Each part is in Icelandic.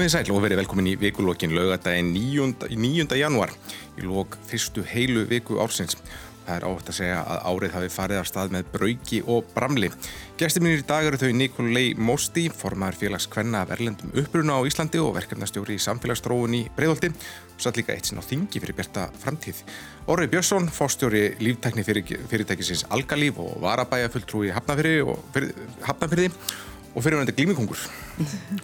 Komið í sæl og verið velkomin í vikulokkin laugadaginn 9. 9. januar í lok fyrstu heilu viku ársins. Það er átt að segja að árið hafi farið af stað með brauki og bramli. Gæstir mínir í dag eru þau Nikolai Mosti, formaður félags Kvenna af Erlendum uppruna á Íslandi og verkefnastjóri í samfélagsstróun í Breiðolti og satt líka eitt sinn á þingi fyrir bjarta framtíð. Orri Björnsson, fórstjóri líftekni fyrirtækisins Algalíf og varabæjafulltrúi Hafnafyrði og Hafnafyrði og fyrirvændi glímikongur.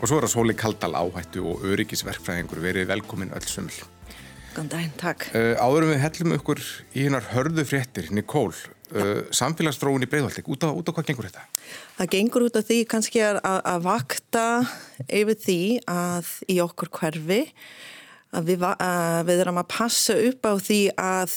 og svo er það Sóli Kaldal áhættu og öryggisverkfræðingur verið velkomin öll sömul. Góðan daginn, takk. Uh, áðurum við hellum ykkur í hinnar hörðu fréttir, Nikól, uh, samfélagsfróun í Breiðholtik, út, út á hvað gengur þetta? Það gengur út af því kannski að, að vakta yfir því að í okkur hverfi að við, að við erum að passa upp á því að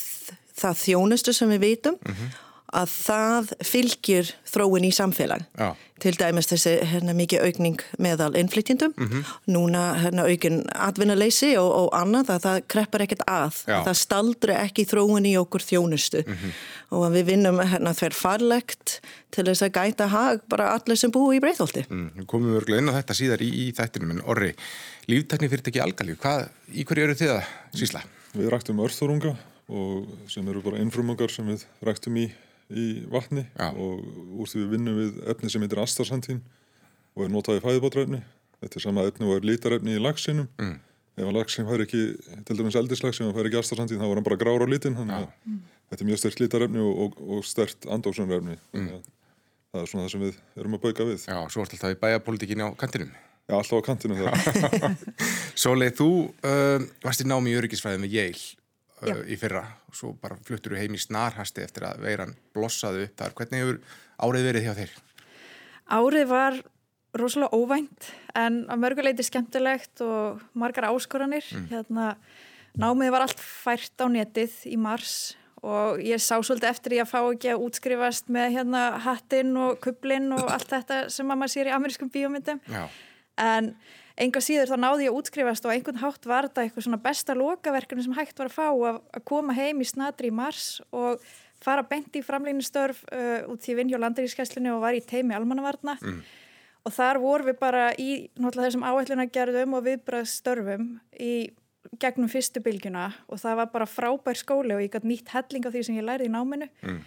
það þjónustu sem við veitum mm -hmm að það fylgjur þróin í samfélag. Já. Til dæmis þessi hérna, mikið aukning meðal innflytjendum, mm -hmm. núna hérna, aukin atvinnuleysi og, og annað að það kreppar ekkert að. Já. Það staldri ekki þróin í okkur þjónustu mm -hmm. og við vinnum hérna, þver farlegt til þess að gæta hag bara allir sem búi í breyðholti. Mm, komum við örglega inn á þetta síðar í, í þættinum, en orri, líftekni fyrirtæki algalíf, hvað, í hverju eru þið að sísla? Við ræktum örþórunga og sem eru bara innfrumungar sem við ræktum í í vatni Já. og úr því við vinnum við efni sem heitir astarsandín og er notaði fæðibátrefni þetta er sama efni og er lítarefni í lagsinum mm. ef að lagsin fær ekki til dæmis eldislags, ef hann fær ekki astarsandín þá er hann bara grára á lítin þannig að mm. þetta er mjög stert lítarefni og, og, og stert andóksunrefni mm. það er svona það sem við erum að bauka við Já, svo er alltaf í bæjapolitikin á kantinum Já, alltaf á kantinum Sólei, þú uh, varst í námi í öryggisfræði með Yale uh, í fyrra og svo bara fluttur við heim í snarhasti eftir að veiran blossaði upp þar. Hvernig hefur árið verið hjá þeir? Árið var rosalega óvænt en að mörguleiti skemmtilegt og margar áskoranir. Mm. Hérna, námið var allt fært á netið í mars og ég sá svolítið eftir ég að fá ekki að útskrifast með hérna hattinn og kublinn og allt þetta sem maður sér í amerískum bíómyndum. Já. En enga síður þá náði ég að útskrifast og einhvern hátt var þetta eitthvað svona besta lokaverkefni sem hægt var að fá að, að koma heim í snadri í mars og fara bent í framlýnistörf uh, út í Vinjó landarískæslinu og var í teimi almannavarna mm. og þar voru við bara í náttúrulega þessum áætlunargerðum og viðbraðstörfum í gegnum fyrstu bylgjuna og það var bara frábær skóli og ég gæti nýtt helling af því sem ég lærði í náminu mm.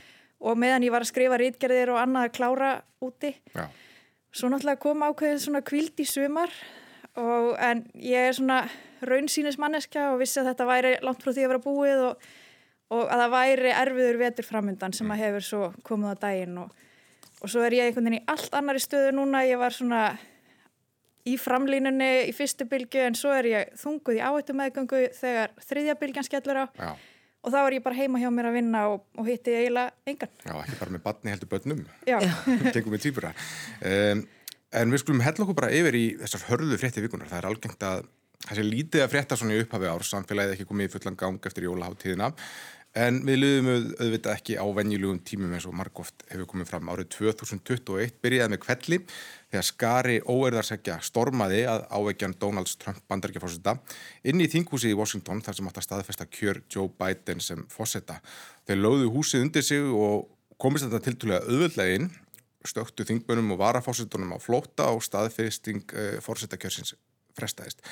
og meðan ég var að skrifa rítgerðir og annað að klára úti Já. svo náttúrulega kom ákveðin svona kvild í sumar og, en ég er svona raunsýnis manneska og vissi að þetta væri langt frá því að vera búið og, og að það væri erfiður vetur framöndan sem að hefur svo komið á daginn. Og, og svo er ég einhvern veginn í allt annari stöðu núna, ég var svona í framlínunni í fyrstu bylgu en svo er ég þunguð í áhættu meðgöngu þegar þriðja bylgjan skellur á. Já. og þá er ég bara heima hjá mér að vinna og, og hitti eiginlega engan. Já, ekki bara með batni heldur börnum. Já, tengum við týpura um, En við skulum hella okkur bara yfir í þessar hörðu frétti vikunar. Það er algengt að það sé lítið að frétta svona í upphafi ár, samfélagið ekki komið í fullan gang eftir jólaháttíðina. En við liðum auðvitað ekki á venjulugum tímum eins og margóft hefur komið fram árið 2021, byrjaði með kvelli þegar skari óerðarsækja stormaði að áveikjan Donalds Trump bandarkjafósita inn í þinghúsi í Washington þar sem átt að staðfesta kjör Joe Biden sem fósita. Þeir lögðu húsið undir sig og komist þetta tiltúlega auðvöldleginn stöktu þingbönum og varafásitunum á flóta og staðfyrsting uh, eh, fórsetakjörsins frestaðist.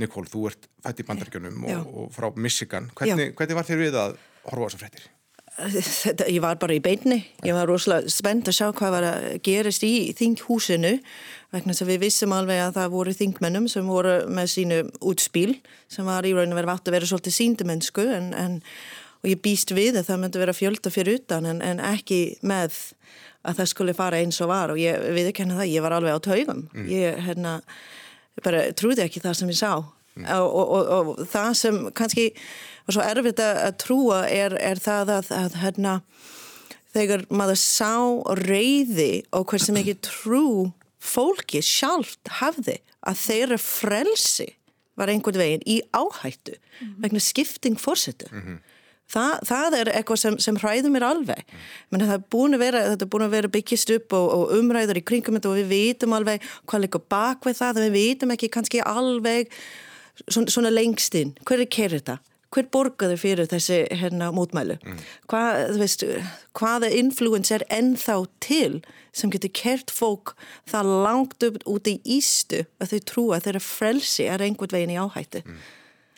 Nikól, þú ert fætt í bandarkjönum og, og frá Michigan. Hvernig, hvernig var þér við að horfa þessar frettir? Þetta, ég var bara í beinni. Ég var rosalega spennt að sjá hvað var að gerast í þinghúsinu vegna þess að við vissum alveg að það voru þingmennum sem voru með sínu útspíl sem var í rauninu verið vátt að vera svolítið síndumennsku en, en, og ég býst við að það myndi vera fjölda fyrir utan en, en ekki með að það skulle fara eins og var og ég viðkenna það, ég var alveg á taugum mm. ég hérna, bara trúði ekki það sem ég sá mm. og, og, og, og það sem kannski var svo erfitt að trúa er, er það að, að hérna, þegar maður sá reyði og hversu mikið trú fólki sjálft hafði að þeirra frelsi var einhvern veginn í áhættu mm. vegna skipting fórsetu -hmm. Þa, það er eitthvað sem, sem hræður mér alveg. Menn það er búin að vera, þetta er búin að vera byggjast upp og, og umræður í kringum og við vitum alveg hvað líka bak við það við vitum ekki kannski alveg svona, svona lengstinn, hver er kerið þetta? Hver borgaður fyrir þessi hérna mótmælu mm. Hvað, veist, hvaða influens er ennþá til sem getur kert fólk það langt upp út í ístu að þau trúa að þeirra frelsi er einhvern veginn í áhættu? Mm.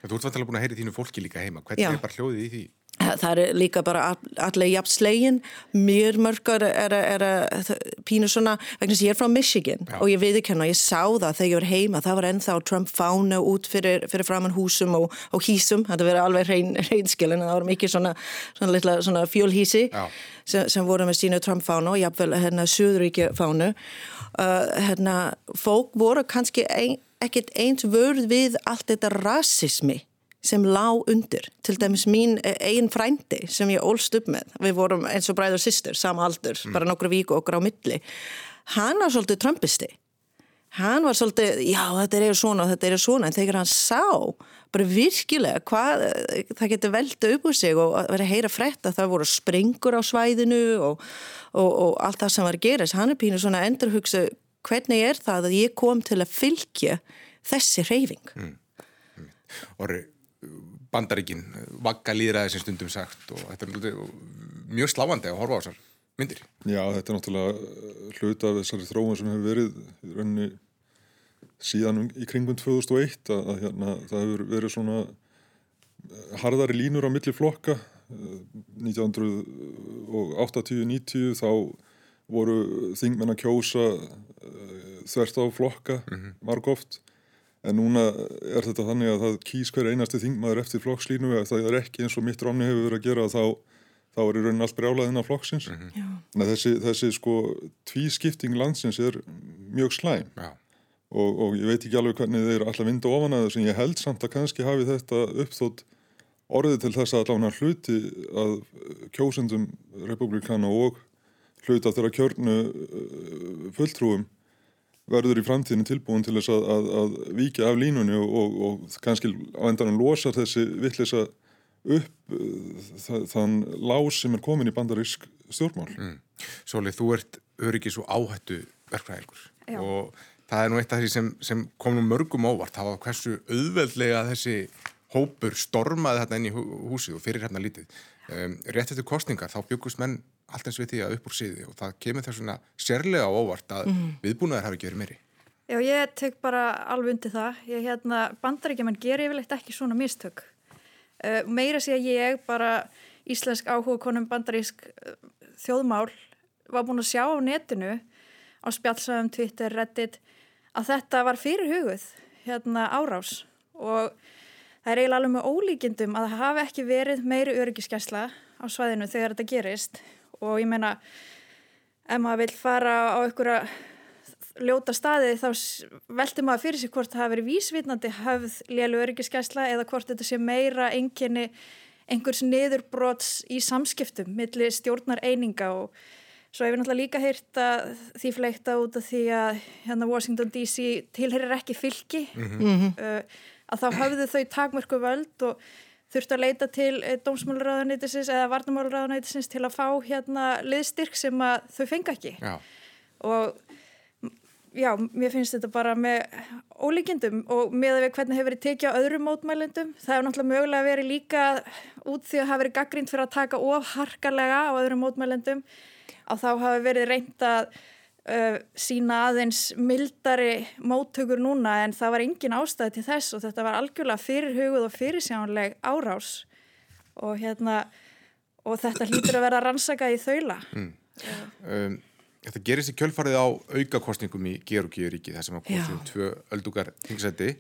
Þú ert vantilega búin að heyri þínu fólki líka heima hvernig Já. er bara hljóðið í því? Það er líka bara allir jafn slegin, mjög mörgur er að pínu svona, vegna sem ég er frá Michigan Já. og ég ekki hérna, ég sá það þegar ég var heima, það var ennþá Trump fána út fyrir, fyrir framann húsum og, og hísum, þetta verið alveg hrein, hreinskilin, það var mikið svona, svona, litla, svona fjólhísi sem, sem voru með sínu Trump fána og jafnvel hérna Suðuríkja fánu. Uh, hérna, fólk voru kannski ein, ekkert eins vörð við allt þetta rasismi sem lág undir, til dæmis mín eh, einn frændi sem ég ólst upp með við vorum eins og bræður og sýstur, sama aldur mm. bara nokkru víku okkur á milli. Hann var svolítið trömpisti hann var svolítið, já þetta er svona þetta er svona, en þegar hann sá bara virkilega hvað það getur velta upp úr sig og verið að heyra frett að það voru springur á svæðinu og, og, og allt það sem var að gera hann er pínu svona endurhugsa hvernig er það að ég kom til að fylgja þessi reyfing mm. Orri, bandaríkin vakka líðræði sem stundum sagt og þetta er mjög sláandi að horfa á þessar myndir. Já, þetta er náttúrulega hluta af þessari þróun sem hefur verið rauninni síðan um, í kringum 2001 að, að hérna, það hefur verið svona uh, harðari línur á milli flokka 1980-90 uh, þá voru þingmenn að kjósa þvert á flokka mm -hmm. marg oft En núna er þetta þannig að það kýs hver einasti þingmaður eftir flokkslínu að það er ekki eins og mitt rámni hefur verið að gera þá, þá er í raunin allt brjálaðinn af flokksins. Mm -hmm. Þessi, þessi sko tvískipting landsins er mjög slæm og, og ég veit ekki alveg hvernig þeir alltaf vinda ofan að þess en ég held samt að kannski hafi þetta uppþótt orðið til þess að allavega hluti að kjósendum republikana og hluti að þeirra kjörnu uh, fulltrúum verður í framtíðinu tilbúin til þess að, að, að vika af línunni og, og, og kannski á endanum losa þessi vittlisa upp það, þann lás sem er komin í bandarísk stjórnmál. Mm. Sólið, þú ert öryggis og áhættu verkvæðingur og það er nú eitt af því sem, sem kom nú mörgum óvart, það var hversu auðveldlega þessi hópur stormaði hérna inn í húsið og fyrir hérna lítið. Um, rétt eftir kostningar þá byggust menn allt eins við því að upp úr síði og það kemur þess svona sérlega óvart að mm. viðbúnaðar hafi ekki verið meiri. Já, ég tök bara alveg undir það. Ég hérna, bandaríkjaman ger yfirleitt ekki svona mistök. Uh, meira sé að ég bara íslensk áhuga konum bandarísk uh, þjóðmál var búin að sjá á netinu á spjálsagum, Twitter, Reddit að þetta var fyrir hugið hérna árás og það er eiginlega alveg með ólíkindum að það hafi ekki verið meiri öryggiskesla á svæðinu þegar þetta gerist og ég meina ef maður vil fara á einhverja ljóta staði þá veldur maður fyrir sig hvort það hafi verið vísvitnandi höfð lélu öryggiskesla eða hvort þetta sé meira enginni einhvers niðurbrots í samskiptum millir stjórnar eininga. Og svo hefur náttúrulega líka heyrt að því fleikta út af því að hérna Washington DC tilherir ekki fylki. Mm -hmm. uh, að þá hafðu þau takmörku völd og þurftu að leita til eh, dómsmálaráðanætisins eða varnamálaráðanætisins til að fá hérna liðstyrk sem að þau fengi ekki já. og já, mér finnst þetta bara með ólíkjendum og með að við hvernig hefur verið tekið á öðrum mótmælendum það hefur náttúrulega mögulega verið líka út því að hafa verið gaggrínt fyrir að taka ofharkalega á öðrum mótmælendum að þá hafi verið reynd að uh, sína aðeins mildari móttökur núna en það var engin ástæði til þess og þetta var algjörlega fyrirhugud og fyrirsjánleg árás. Og hérna og þetta hlýtur að vera rannsakað í þaula. Mm. um, Þetta gerist í kjölfarið á aukakostningum í Georgíuríki þar sem að kostum tvö öldugar tingsæti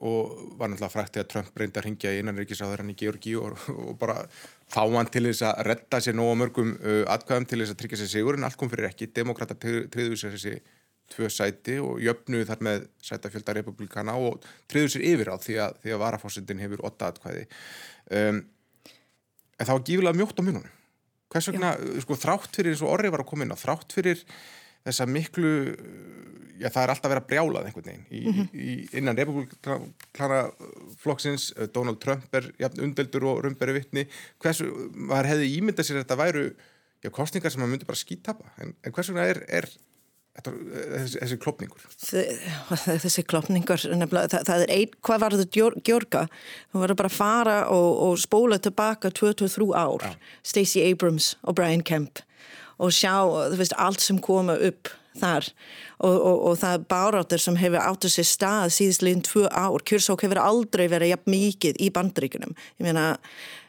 og var náttúrulega frækt þegar Trump reyndi að ringja í innanrikiðsáður hann í Georgi og, og bara fá hann til þess að redda sér nóga mörgum uh, atkvæðum til þess að tryggja sér sigur en allt kom fyrir ekki. Demokrata triður sér þessi tvö sæti og jöfnuði þar með sætafjölda republikana og triður sér yfir á því að, því að varafósundin hefur åtta atkvæði. Um, en það var gífilega mjótt á mjönunum. Hvers vegna, Já. sko, þrátt fyrir eins og orri var að koma inn á, þrátt fyrir þessa miklu já það er alltaf verið að brjálað einhvern veginn í, mm -hmm. í, innan republikana flokksins, eh, Donald Trump er jafn undeldur og rumberi vittni hversu, maður hefði ímyndað sér að þetta væru já, kostningar sem maður myndi bara skítapa en, en hvers vegna er, er þessi, þessi klopningur? Þessi klopningur það, það er einn, hvað var þetta Gjörga? Þú verður bara að fara og, og spóla tilbaka 23 ár. Ja. Stacey Abrams og Brian Kemp og sjá, þú veist, allt sem koma upp þar. Og, og, og það er báráttur sem hefur áttu sér stað síðustleginn tvö ár, Kjörsók hefur aldrei verið jafn mikið í bandaríkunum ég meina,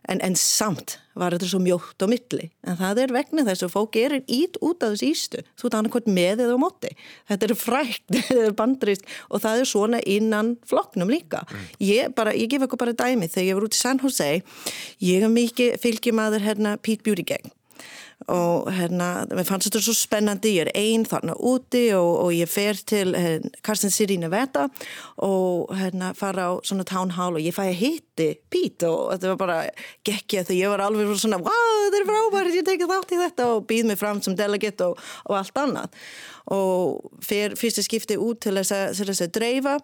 en, en samt var þetta svo mjótt á milli. En það er vegna þess að fólk er ít út af þessu ístu, þú veit annað hvort með eða á móti, þetta er frækt bandarísk og það er svona innan flokknum líka, mm. ég bara ég gef eitthvað bara dæmi, þegar ég var út í San Jose ég er mikið fylgjumæður hérna Pete Buttigieg og hérna, mér fannst þetta svo spennandi. Ég er einn þarna úti og, og ég fer til hérna, Carson City Nevada og hérna fara á svona town hall og ég fæ að hitti Pete og þetta var bara gekkja þegar ég var alveg svona, wow, þetta er frábært ég tekið þátt í þetta. Og býð mig fram sem delegate og, og allt annað. Og fyr, fyrstu skipti út til þess að dreifa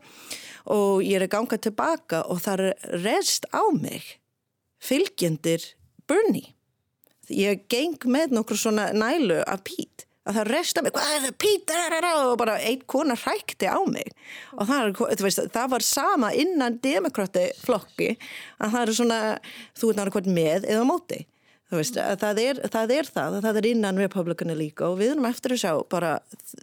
og ég er að ganga tilbaka og það er rest á mig fylgjendir Bernie ég geng með nokkur svona nælu af Pít að það resta mig, hvað er það Pít og bara einn konar hrækti á mig. Og það, veist, það var sama innan demokrati flokki að það er svona, þú er náttúrulega með eða móti Veist, það, er, það er það, það er innan republikana líka og við erum eftir að sjá bara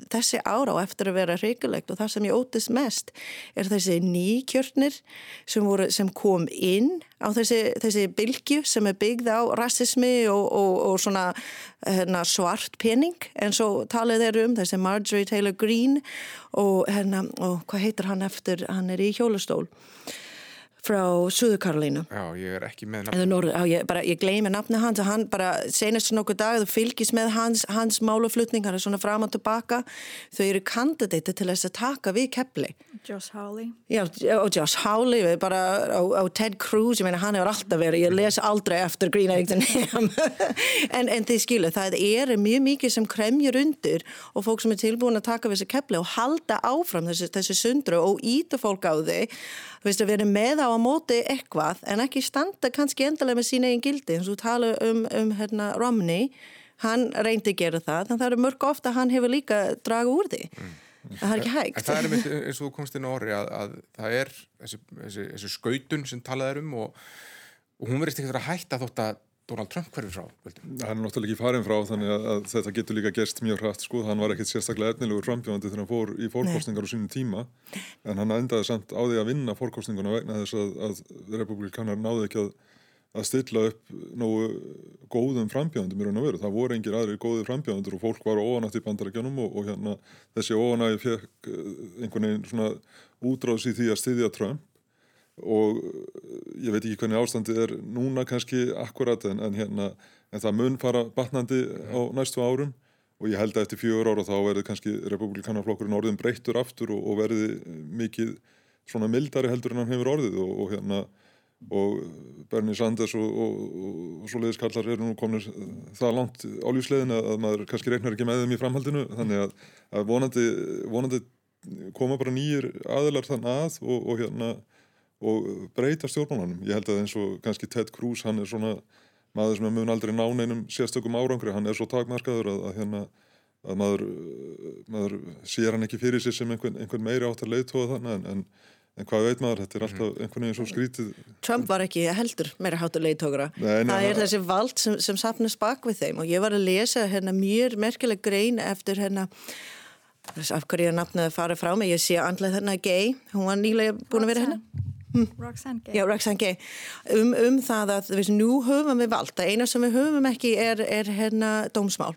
þessi ára og eftir að vera reykjulegt og það sem ég ótist mest er þessi nýkjörnir sem, voru, sem kom inn á þessi, þessi bylgju sem er byggð á rassismi og, og, og svona hérna, svart pening. En svo talið þeir um þessi Marjorie Taylor Greene og, hérna, og hvað heitir hann eftir, hann er í hjólustól frá Suðu Karolínu. Já, ég er ekki með á, ég, bara, ég gleymi nafni hans og hann bara senast nokkuð dag þú fylgis með hans, hans máluflutning hann er svona fram og tilbaka. Þau eru kandidati til þess að taka við keppli Josh Hawley. Já, og Josh Hawley bara, og, og Ted Cruz, ég meina hann hefur alltaf verið ég les aldrei eftir Green Eggs en, en þið skilu það er mjög mikið sem kremjur undir og fólk sem er tilbúin að taka við þessi keppli og halda áfram þessi, þessi sundru og íta fólk á veist að vera með á að móti eitthvað en ekki standa kannski endalega með sína einn gildi eins og tala um, um hérna, Romney, hann reyndi að gera það en það eru mörg ofta að hann hefur líka dragu úr því mm. það er ekki hægt en Það er einmitt eins og þú komst inn á orði að, að það er þessi, þessi, þessi skautun sem talað er um og, og hún verist ekki að hætta þótt að Donald Trump hverfi frá? Hann er náttúrulega ekki farin frá þannig að, þetta getur líka gerst mjög hrætt sko, hann var ekkert sérstaklega efnilegur frambjóðandi þegar hann fór í fórkostningar á sínum tíma en hann endaði samt á því að vinna fórkostninguna vegna þess að, að republikanar náði ekki að, að stilla upp nógu góðum frambjóðandum í raun og veru, það voru engir aðri góði frambjóðandur og fólk var óanætt í bandarækjanum og, og hérna þessi óanægi fekk eh, einhvern veginn svona útráðs í því að styðja Trump og eh, ég veit ekki hvernig ástandið er núna kannski akkurat en, en, hérna, en það mun fara batnandi á næstu árum. Og ég held að eftir fjögur ára þá verður kannski republikanaflokkurinn orðin breyttur aftur og, og verði mikið svona mildari heldur en hann hefur orðið. Og, og hérna og Bernie Sanders og, og svo leiðiskallar eru nú komin það langt álífslegin að maður kannski reiknar ekki með þeim í framhaldinu. Þannig að, að vonandi, vonandi koma bara nýjir aðilar þann að og hérna og breyta stjórnmálunum. Ég held að eins og kannski Ted Cruz, hann er svona maður sem mun aldrei ná neinum sérstökum árangri, hann er svo takmarkaður að, að, hérna, að maður, maður sér hann ekki fyrir sér sem einhvern, einhvern meiri áttar leiðtóða þannig en, en, en hvað veit maður, þetta er alltaf mhm. einhvern veginn svo skrítið. Trump var ekki heldur meira áttar leiðtógra. Það er þessi vald sem, sem sapnast bak við þeim og ég var að lesa hérna mjög merkileg grein eftir hérna af hverju ég nafnaði að fara frá mig, ég sé andlega þarna gay, hún var nýlega búin að vera hérna. Roxanne Gay. Já, Roxanne Gay. Um, um það að við, nú höfum við valda, eina sem við höfum ekki er, er hérna dómsmál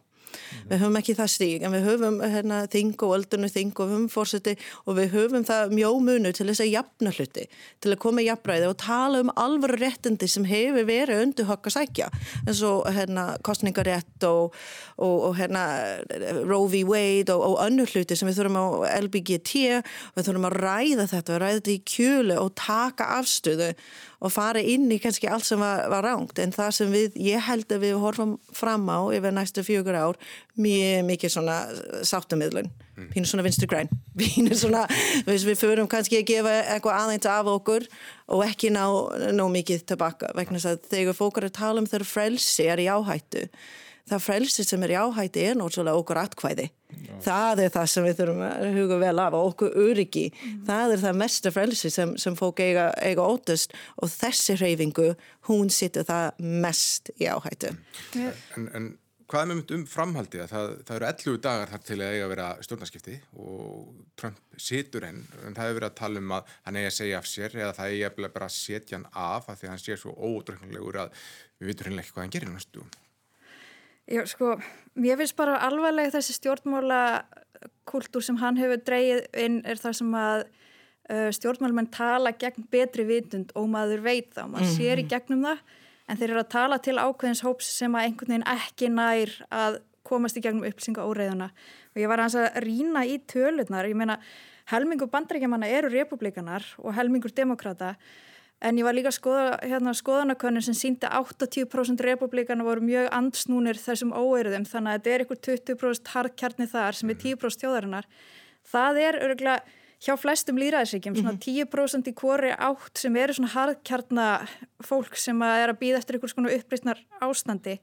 við höfum ekki það stíg en við höfum hérna, þing og öldunni þing og höfum fórseti og við höfum það mjómunu til þess að jafna hluti til að koma í jafnræði og tala um alvaru réttindi sem hefur verið undir högg að sækja eins og hérna, kostningarétt og, og, og hérna, Roe v. Wade og, og önnur hluti sem við þurfum á LBGT við þurfum að ræða þetta, við ræða þetta í kjölu og taka afstöðu og fara inn í kannski allt sem var, var rángt en það sem við, ég held að við horfum fram á yfir næstu fjögur ár mjög mikið svona sáttumidlun mm. pínur svona vinstur græn. Pínur svona, við, við förum kannski að gefa eitthvað aðeins af okkur og ekki ná, ná mikið tilbaka vegna þess að þegar fólk er að tala um þeirra frelsi er í áhættu það frelsi sem er í áhætti er náttúrulega okkur atkvæði. Já. Það er það sem við þurfum að huga vel af og okkur öryggi. Mm. Það er það mesta frelsi sem, sem fólk eiga, eiga ótast og þessi hreyfingu, hún sittur það mest í áhættu. En, en hvað er með mynd um framhaldi? Það, það eru 11 dagar þar til að eiga að vera stjórnarskipti og Trump situr henn en það hefur verið að tala um að hann eigi að segja af sér eða það eigi að bara setja hann af að því að hann sé svo ódröknulegur að við vitum hennilega ekki hvað hann gerir næstu. Já, sko, mér finnst bara alvarlega þessi stjórnmála kultúr sem hann hefur dreyið inn er það sem að uh, stjórnmálmenn tala gegn betri vitund og maður veit þá, maður mm -hmm. sér í gegnum það en þeir eru að tala til ákveðins hóps sem að einhvern veginn ekki nær að komast í gegnum upplýsinga óreiðuna og ég var að rýna í tölurnar, ég meina helmingur bandrækjamanna eru republikanar og helmingur demokrata en ég var líka að skoða hérna, skoðanakönnun sem síndi 80% republikana voru mjög andsnúnir þessum óeirðum. Þannig að þetta er ykkur 20% hardkjarni þar sem er 10% þjóðarinnar. Það er örgulega hjá flestum líraðisíkjum, svona 10% mhm. í kvori átt sem eru svona harðkjarnar fólk sem að er að býða eftir einhvers konar uppreysnar ástandi.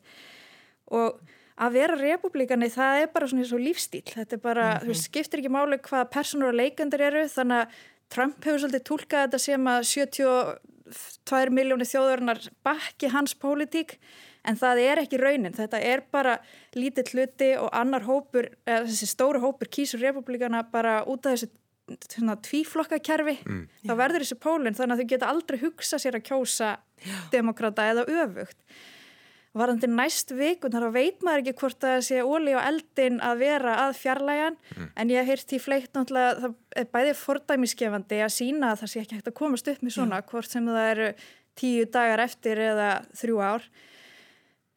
Og að vera republikani það er bara svona eins og lífstíl þetta er bara, mm -hmm. þú veist, skiptir ekki máli hvað personur og leikandur eru, þannig að Trump hefur svolítið tólkað þetta sem að 72 miljóni þjóðurnar bakki hans pólitík en það er ekki raunin, þetta er bara lítið hluti og annar hópur, þessi stóru hópur kýsur republikana bara út af þessu tvíflokkakerfi. Mm. þá verður þessi pólinn þannig að þau geta aldrei hugsa sér að kjósa demokrata eða öfugt varðandi næst vikun þar veit maður ekki hvort það sé óli og eldin að vera að fjarlægan mm. en ég heyrt í fleitt náttúrulega það er bæðið fordæmiskefandi að sína að það sé ekki hægt að komast upp með svona Já. hvort sem það eru tíu dagar eftir eða þrjú ár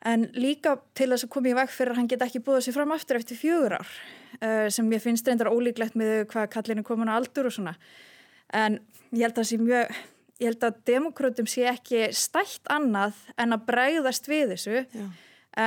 en líka til þess að koma í veg fyrir að hann get ekki búið sér fram aftur eftir fjögur ár uh, sem ég finnst reyndar ólíklegt með hvað kallinu komin á aldur og svona en ég held að það sé mjög ég held að demokrátum sé ekki stætt annað en að bregðast við þessu Já.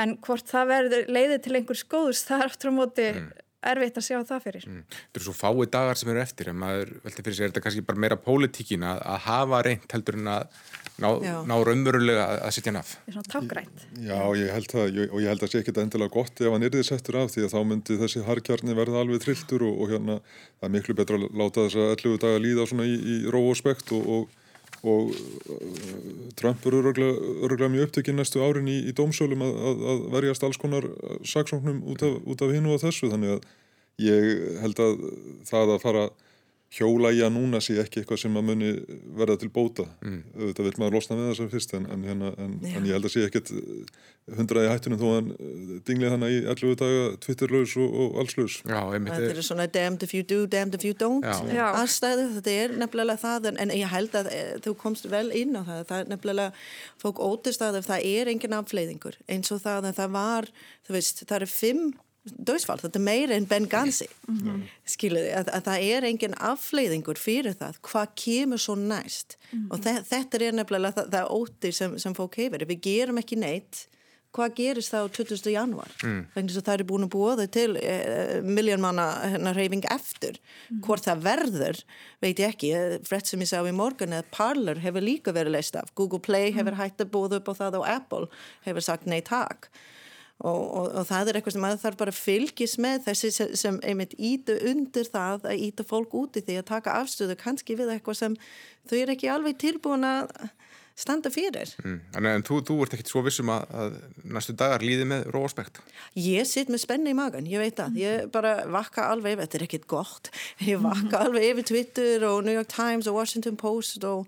en hvort það verður leiðið til einhvers góðs það er aftur á móti mm. erfitt að sjá það fyrir mm. Það eru svo fái dagar sem eru eftir en maður veldi fyrir sig er þetta kannski bara meira pólitíkin að, að hafa reynd heldur en að ná, ná raunverulega að setja hann af. Það er svona tágrænt. Já, ég held það og ég held að það sé ekki endilega gott ef hann er því settur af því að þá myndi þessi harkjarni verða alveg trilltur og, og hérna það er miklu betra að láta þess að 11 daga líða svona í, í ró og spekt og, og og uh, Trump eru öruglega mjög upptökinn næstu árin í, í dómsölum að, að, að verjast alls konar saksóknnum út af, af hinn og þessu. Þannig að ég held að það að fara hjóla í að núna sé ekki eitthvað sem að muni verða til bóta. Mm. þetta vil maður losna með þess að fyrst en, en, hérna, en, en ég held að sé ekkert eh, hundraði hættunum þó að hann eh, dinglið hann í 11 daga Twitterlaus og, og allslaus. Þetta er svona damned if you do, damned if you don't aðstæðu, þetta er nefnilega það en ég held að eh, þú komst vel inn á það, það er nefnilega fólk ótist að það er engin afleiðingur eins og það að það var, þú veist, það eru fimm döðsfall, þetta er meira en Benghazi mm -hmm. skiluði, að, að það er engin afleiðingur fyrir það, hvað kemur svo næst mm -hmm. og þetta er nefnilega það, það óti sem, sem fólk hefur við gerum ekki neitt hvað gerist þá 20. januar mm. þannig að það er búin að búa þau til eh, miljónmanna hérna, reyfing eftir -hmm. hvort það verður, veit ég ekki frett sem ég sá í morgun að Parler hefur líka verið leist af, Google Play hefur mhm. hægt að búa upp á það og Apple hefur sagt nei takk Og, og, og það er eitthvað sem maður þarf bara að fylgjast með þessi sem einmitt íta undir það að íta fólk úti því að taka afstöðu kannski við eitthvað sem þau er ekki alveg tilbúin að standa fyrir. Mm. En þú, þú ert ekkert svo vissum að, að næstu dagar líði með róspekt? Ég sitt með spenni í magan, ég veit það. Ég bara vakka alveg þetta er ekkert gott, ég vakka alveg yfir Twitter og New York Times og Washington Post og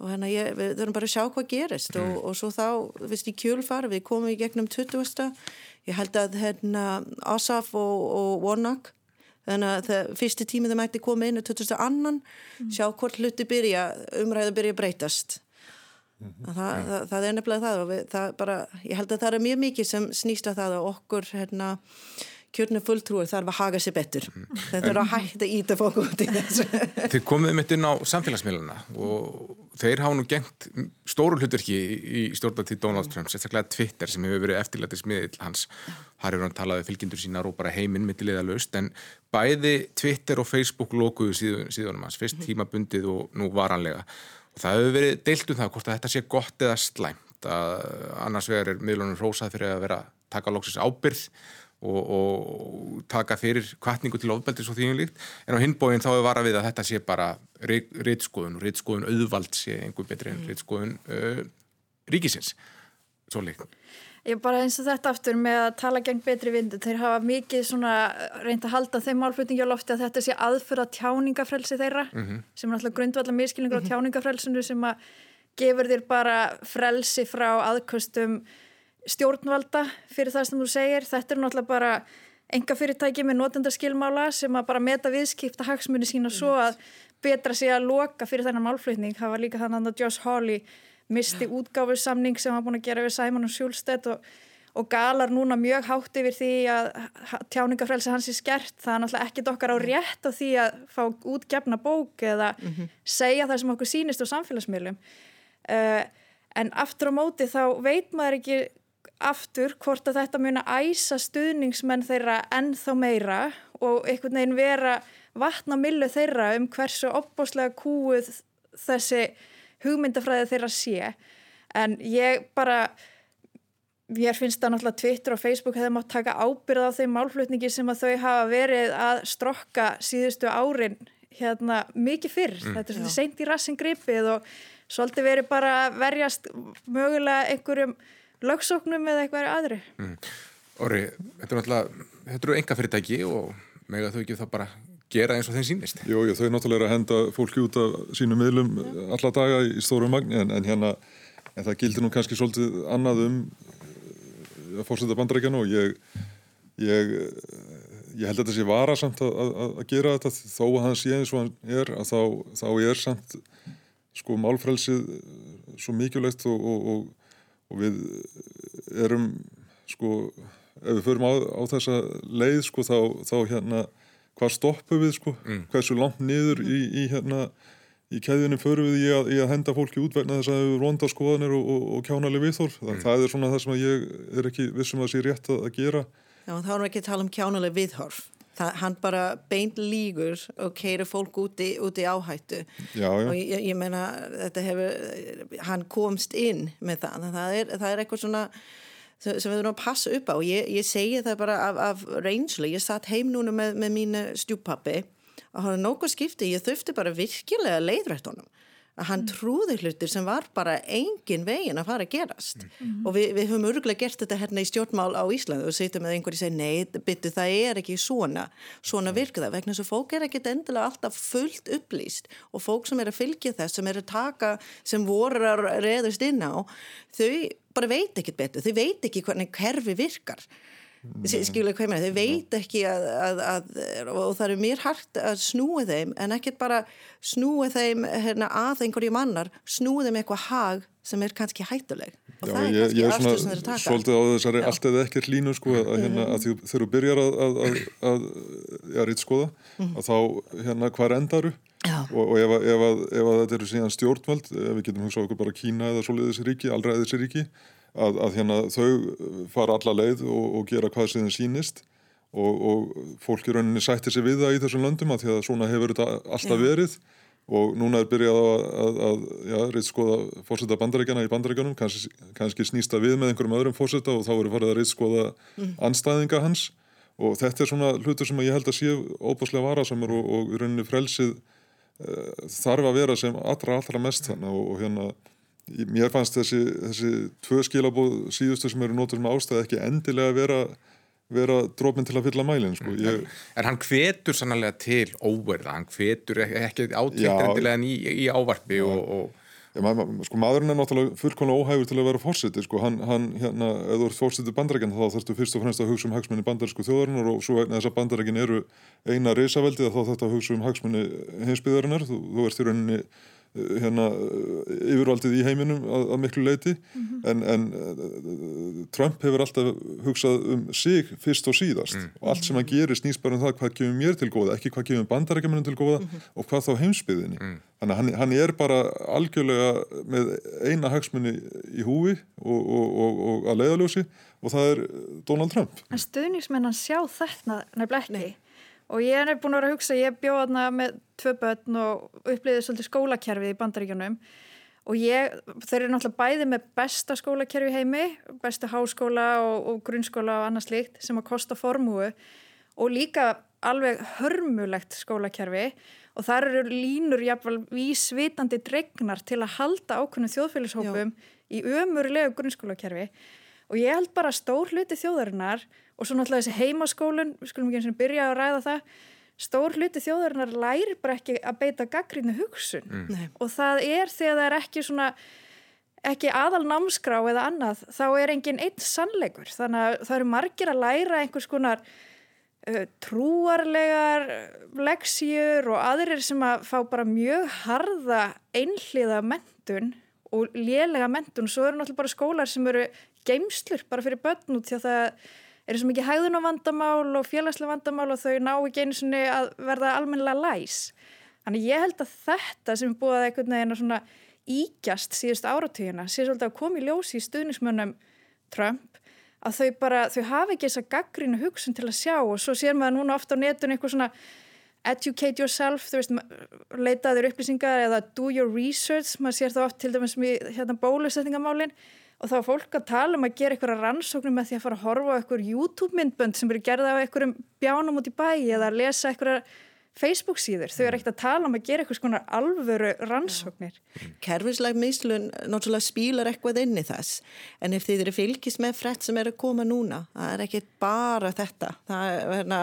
og hérna ég, við þurfum bara að sjá hvað gerist mm. og, og svo þá, viðst í kjölfar við komum í gegnum 20. ég held að hérna Asaf og, og Warnock þannig að það fyrsti tímið það mætti koma inn á 20. annan, mm. sjá hvort hluti byrja, umræðu byrja að breytast mm -hmm. það, ja. það, það er nefnilega það og við, það bara, ég held að það er mjög mikið sem snýst að það og okkur hérna kjörnum fulltrúar þarf að haga sér betur. Þetta er að hætta að íta fólk út í þessu. Þið komið mitt inn á samfélagsmiðluna og þeir hafa nú gengt stóru hlutverki í stjórnatíð Donald Trump, sérstaklega Twitter sem hefur verið eftirlættis miðill hans. Har hefur hann talaði fylgjendur sína og bara heiminn mittilega löst, en bæði Twitter og Facebook lókuðu síðan, síðanum hans, fyrst mhm. tímabundið og nú varanlega. Og það hefur verið deilt um það hvort að þetta sé gott eða slæmt að annars vegar er miðlunum rósað fyrir að vera taka loksins ábyrð og, og taka fyrir kvartningu til ofbeldis og þvíum líkt. En á hinbóin þá er vara við að þetta sé bara reytskoðun og reytskoðun auðvald sé einhver betri en reytskoðun uh, ríkisins. Svo líkt. Ég bara eins og þetta aftur með að tala gegn betri vindu, þeir hafa mikið svona reynd að halda þeim málflutningi á lofti að þetta sé aðfyrra tjáningafrelsi þeirra mm -hmm. sem er alltaf grundvallar miskilningur mm -hmm. á tjáningafrelsinu sem að gefur þér bara frelsi frá aðkvöstum stjórnvalda fyrir það sem þú segir. Þetta er náttúrulega bara enga fyrirtæki með notendarskilmála sem að bara meta viðskipta hagsmunni sína svo að betra sig að loka fyrir þennan málflutning. Það var líka þannig að Josh Hawley misti útgáfursamning sem hann búin að gera við Simon og Sjúlstedt og, og galar núna mjög hátt yfir því að tjáningafrelsi hans er skert. Það er náttúrulega ekkit okkar á rétt á því að fá útgefna bók eða mm -hmm. segja það sem okkur sínist á samfélagsmiðlum. Uh, en aftur á móti þá veit maður ekki aftur hvort að þetta muni að æsa stuðningsmenn þeirra ennþá meira og einhvern veginn vera vatna millu þeirra um hversu opbáslega kúið þessi hugmyndafræði þeirra sé. En ég bara ég finnst það náttúrulega Twitter og Facebook hefði mátt taka ábyrð á þeim málflutningi sem að þau hafa verið að strokka síðustu árin hérna mikið fyrr, mm. þetta er svolítið seint í rassin gripið og svolítið verið bara verjast mögulega einhverjum lögsóknum eða eitthvað aðri mm. Orri, þetta er náttúrulega þetta eru enga fyrirtæki og með að þau ekki þá bara gera eins og þeim sínist Jú, þau er náttúrulega að henda fólki út af sínum miðlum alla daga í stórum magni en, en hérna, en það gildir nú kannski svolítið annað um að fórseta bandarækjana og ég ég, ég held að þetta sé varasamt að, að, að gera þetta. Þó að hann sé eins og hann er að þá, þá er samt sko málfrælsið svo mikilvægt og, og, og og við erum sko, ef við förum á, á þessa leið sko þá, þá hérna hvað stoppum við sko, mm. hversu langt niður í, í hérna í kæðinu förum við í að, í að henda fólki út vegna þess að við ronda skoðanir og, og, og kjánaleg viðhorf, mm. það er svona það sem ég er ekki vissum að sé rétt að, að gera Já, þá erum við ekki að tala um kjánaleg viðhorf það, hann bara beint lígur og keira fólk úti, úti áhættu. Já, já. og ég, ég meina þetta hefur, hann komst inn með það, það er, það er eitthvað svona sem við þurfum að passa upp á. Og ég, ég segi það bara af, af reynslu, ég satt heim núna með, með mínu stjúpappi og hann er nokkuð skiptið, ég þurfti bara virkilega leiðrætt honum að hann mm. trúði hlutir sem var bara engin vegin að fara að gerast. Mm. og við, við höfum örgulega gert þetta hérna í stjórnmál á Íslandi og setjum með einhverju segi nei, byttu það er ekki svona. Svona virka það, vegna þess að fólk er ekki endilega alltaf fullt upplýst og fólk sem er að fylgja þess, sem er að taka sem voru að reðast inn á þau bara veit ekki betur, þau veit ekki hvernig kerfi virkar skilja hvað ég meina, þau veit ekki að, að, að, og það er mér hægt að snúi þeim en ekkert bara snúi þeim hérna, að einhverju mannar snúi þeim eitthvað hag sem er kannski hættuleg. Og Já, það er kannski aftur sem þeir taka. Svolítið á þessari allt eða ekkert línu sko, að, hérna, að því þegar þú byrjar að ja, rít skoða mhm. að þá hérna hvar endaru og, og ef, ef, ef þetta eru síðan stjórnveld ef við getum hugsað okkur bara Kína eða svoleiðis ríki, allraðis ríki að, að hérna, þau fara alla leið og, og gera hvað sem þeim sínist og, og fólk í rauninni sættir sig við það í þessum löndum að því að svona hefur þetta alltaf verið. Og núna er byrjað að, að, að ja, reynd skoða fórseta bandarækjana í bandarækjanum, kannski, kannski snýsta við með einhverjum öðrum fórseta og þá eru farið að reynd skoða mm. anstæðinga hans. Og þetta er svona hlutur sem ég held að séu óbúslega varasamur og, og í rauninni frelsið uh, þarf að vera sem allra allra mest þannig og, og hérna mér fannst þessi, þessi tvö skilabóð síðustu sem eru nótur með ástæði ekki endilega vera vera drópin til að fylla mælinn sko. Ég... En hann hvetur sannlega til óverða, hann hvetur ekki átrykkendilega í, í ávarpi og, og... Ja, ma sko, maðurinn er náttúrulega fullkonlega óhægur til að vera fórseti sko. hann, hann, hérna, ef þú ert fórsetið bandarækjan þá þarfst þú fyrst og fremst að hugsa um hagsmunni bandarísku þjóðarinnar og svo vegna þess að bandarækjan eru eina reysaveldi þá þarfst að hugsa um hagsmunni heimsbyðarinnar, þú, þú ert í rauninni hérna, yfirvaldið í heiminum að, að miklu leiti mm -hmm. en, en eh, Trump hefur alltaf hugsað um sig fyrst og síðast mm. og allt sem hann gerir snýst bara um það hvað gefur mér til góða, ekki hvað gefur bandarækjumunum til góða mm -hmm. og hvað þá heimsbyðinni mm. þannig hann, hann er bara algjörlega með eina hagsmunni í húi og, og, og, og að leiðaljósi og það er Donald Trump En stuðningsmennan sjá þetta nefnilega ekki og ég er búin að vera að hugsa, ég bjóða þarna með tvö börn og upplýðið svolítið skólakerfið í bandaríkjunum. Og ég, þeir eru náttúrulega bæði með besta skólakerfi heimi, besta háskóla og, og grunnskóla og annað slikt sem að kosta formúu og líka alveg hörmulegt skólakerfi. Og þar eru línur jáfnvel vísvitandi dregnar til að halda ákveðnum þjóðfélagshópum í ömurlegu grunnskólakerfi. Og ég held bara stór hluti þjóðarinnar og svo náttúrulega þessi heimaskólun, við skulum ekki eins og byrja að ræða það stór hluti þjóðarinnar læri bara ekki að beita gaggrínu hugsun. Mm. og það er þegar það er ekki svona ekki aðal námskrá eða annað þá er enginn einn sannleikur. Þannig að það eru margir að læra einhvers konar uh, trúarlegar leksjur og aðrir sem að fá bara mjög harða einhliða mentun og lélega mentun og svo eru náttúrulega bara skólar sem eru geimslur bara fyrir börn út því að það eru svo mikið hæðun á vandamál og félagslega vandamál og þau ná ekki einu svoni að verða almennilega læs. Þannig ég held að þetta sem er búið að einhvern veginn að svona ígjast síðust áratugina sé svolítið að koma í ljósi í stuðnismönnum Trump að þau bara, þau hafa ekki þessa gaggrínu hugsun til að sjá og svo sér maður núna ofta á netun eitthvað svona educate yourself, þú veist, leitaður upplýsingar eða do your research, maður sér það oft til dæmis með hérna bólusetningamálinn og þá er fólk að tala um að gera eitthvað rannsóknum með því að fara að horfa á eitthvað YouTube myndbönd sem eru gerða á eitthvað bjánum út í bæi eða að lesa eitthvað Facebook síður, þau eru ekkert að tala um að gera eitthvað svona alvöru rannsóknir. Kerfisleg mislun náttúrulega spílar eitthvað inn í þess. En ef þið eru fylgis með frett sem er að koma núna það er ekki bara þetta. Það er hérna,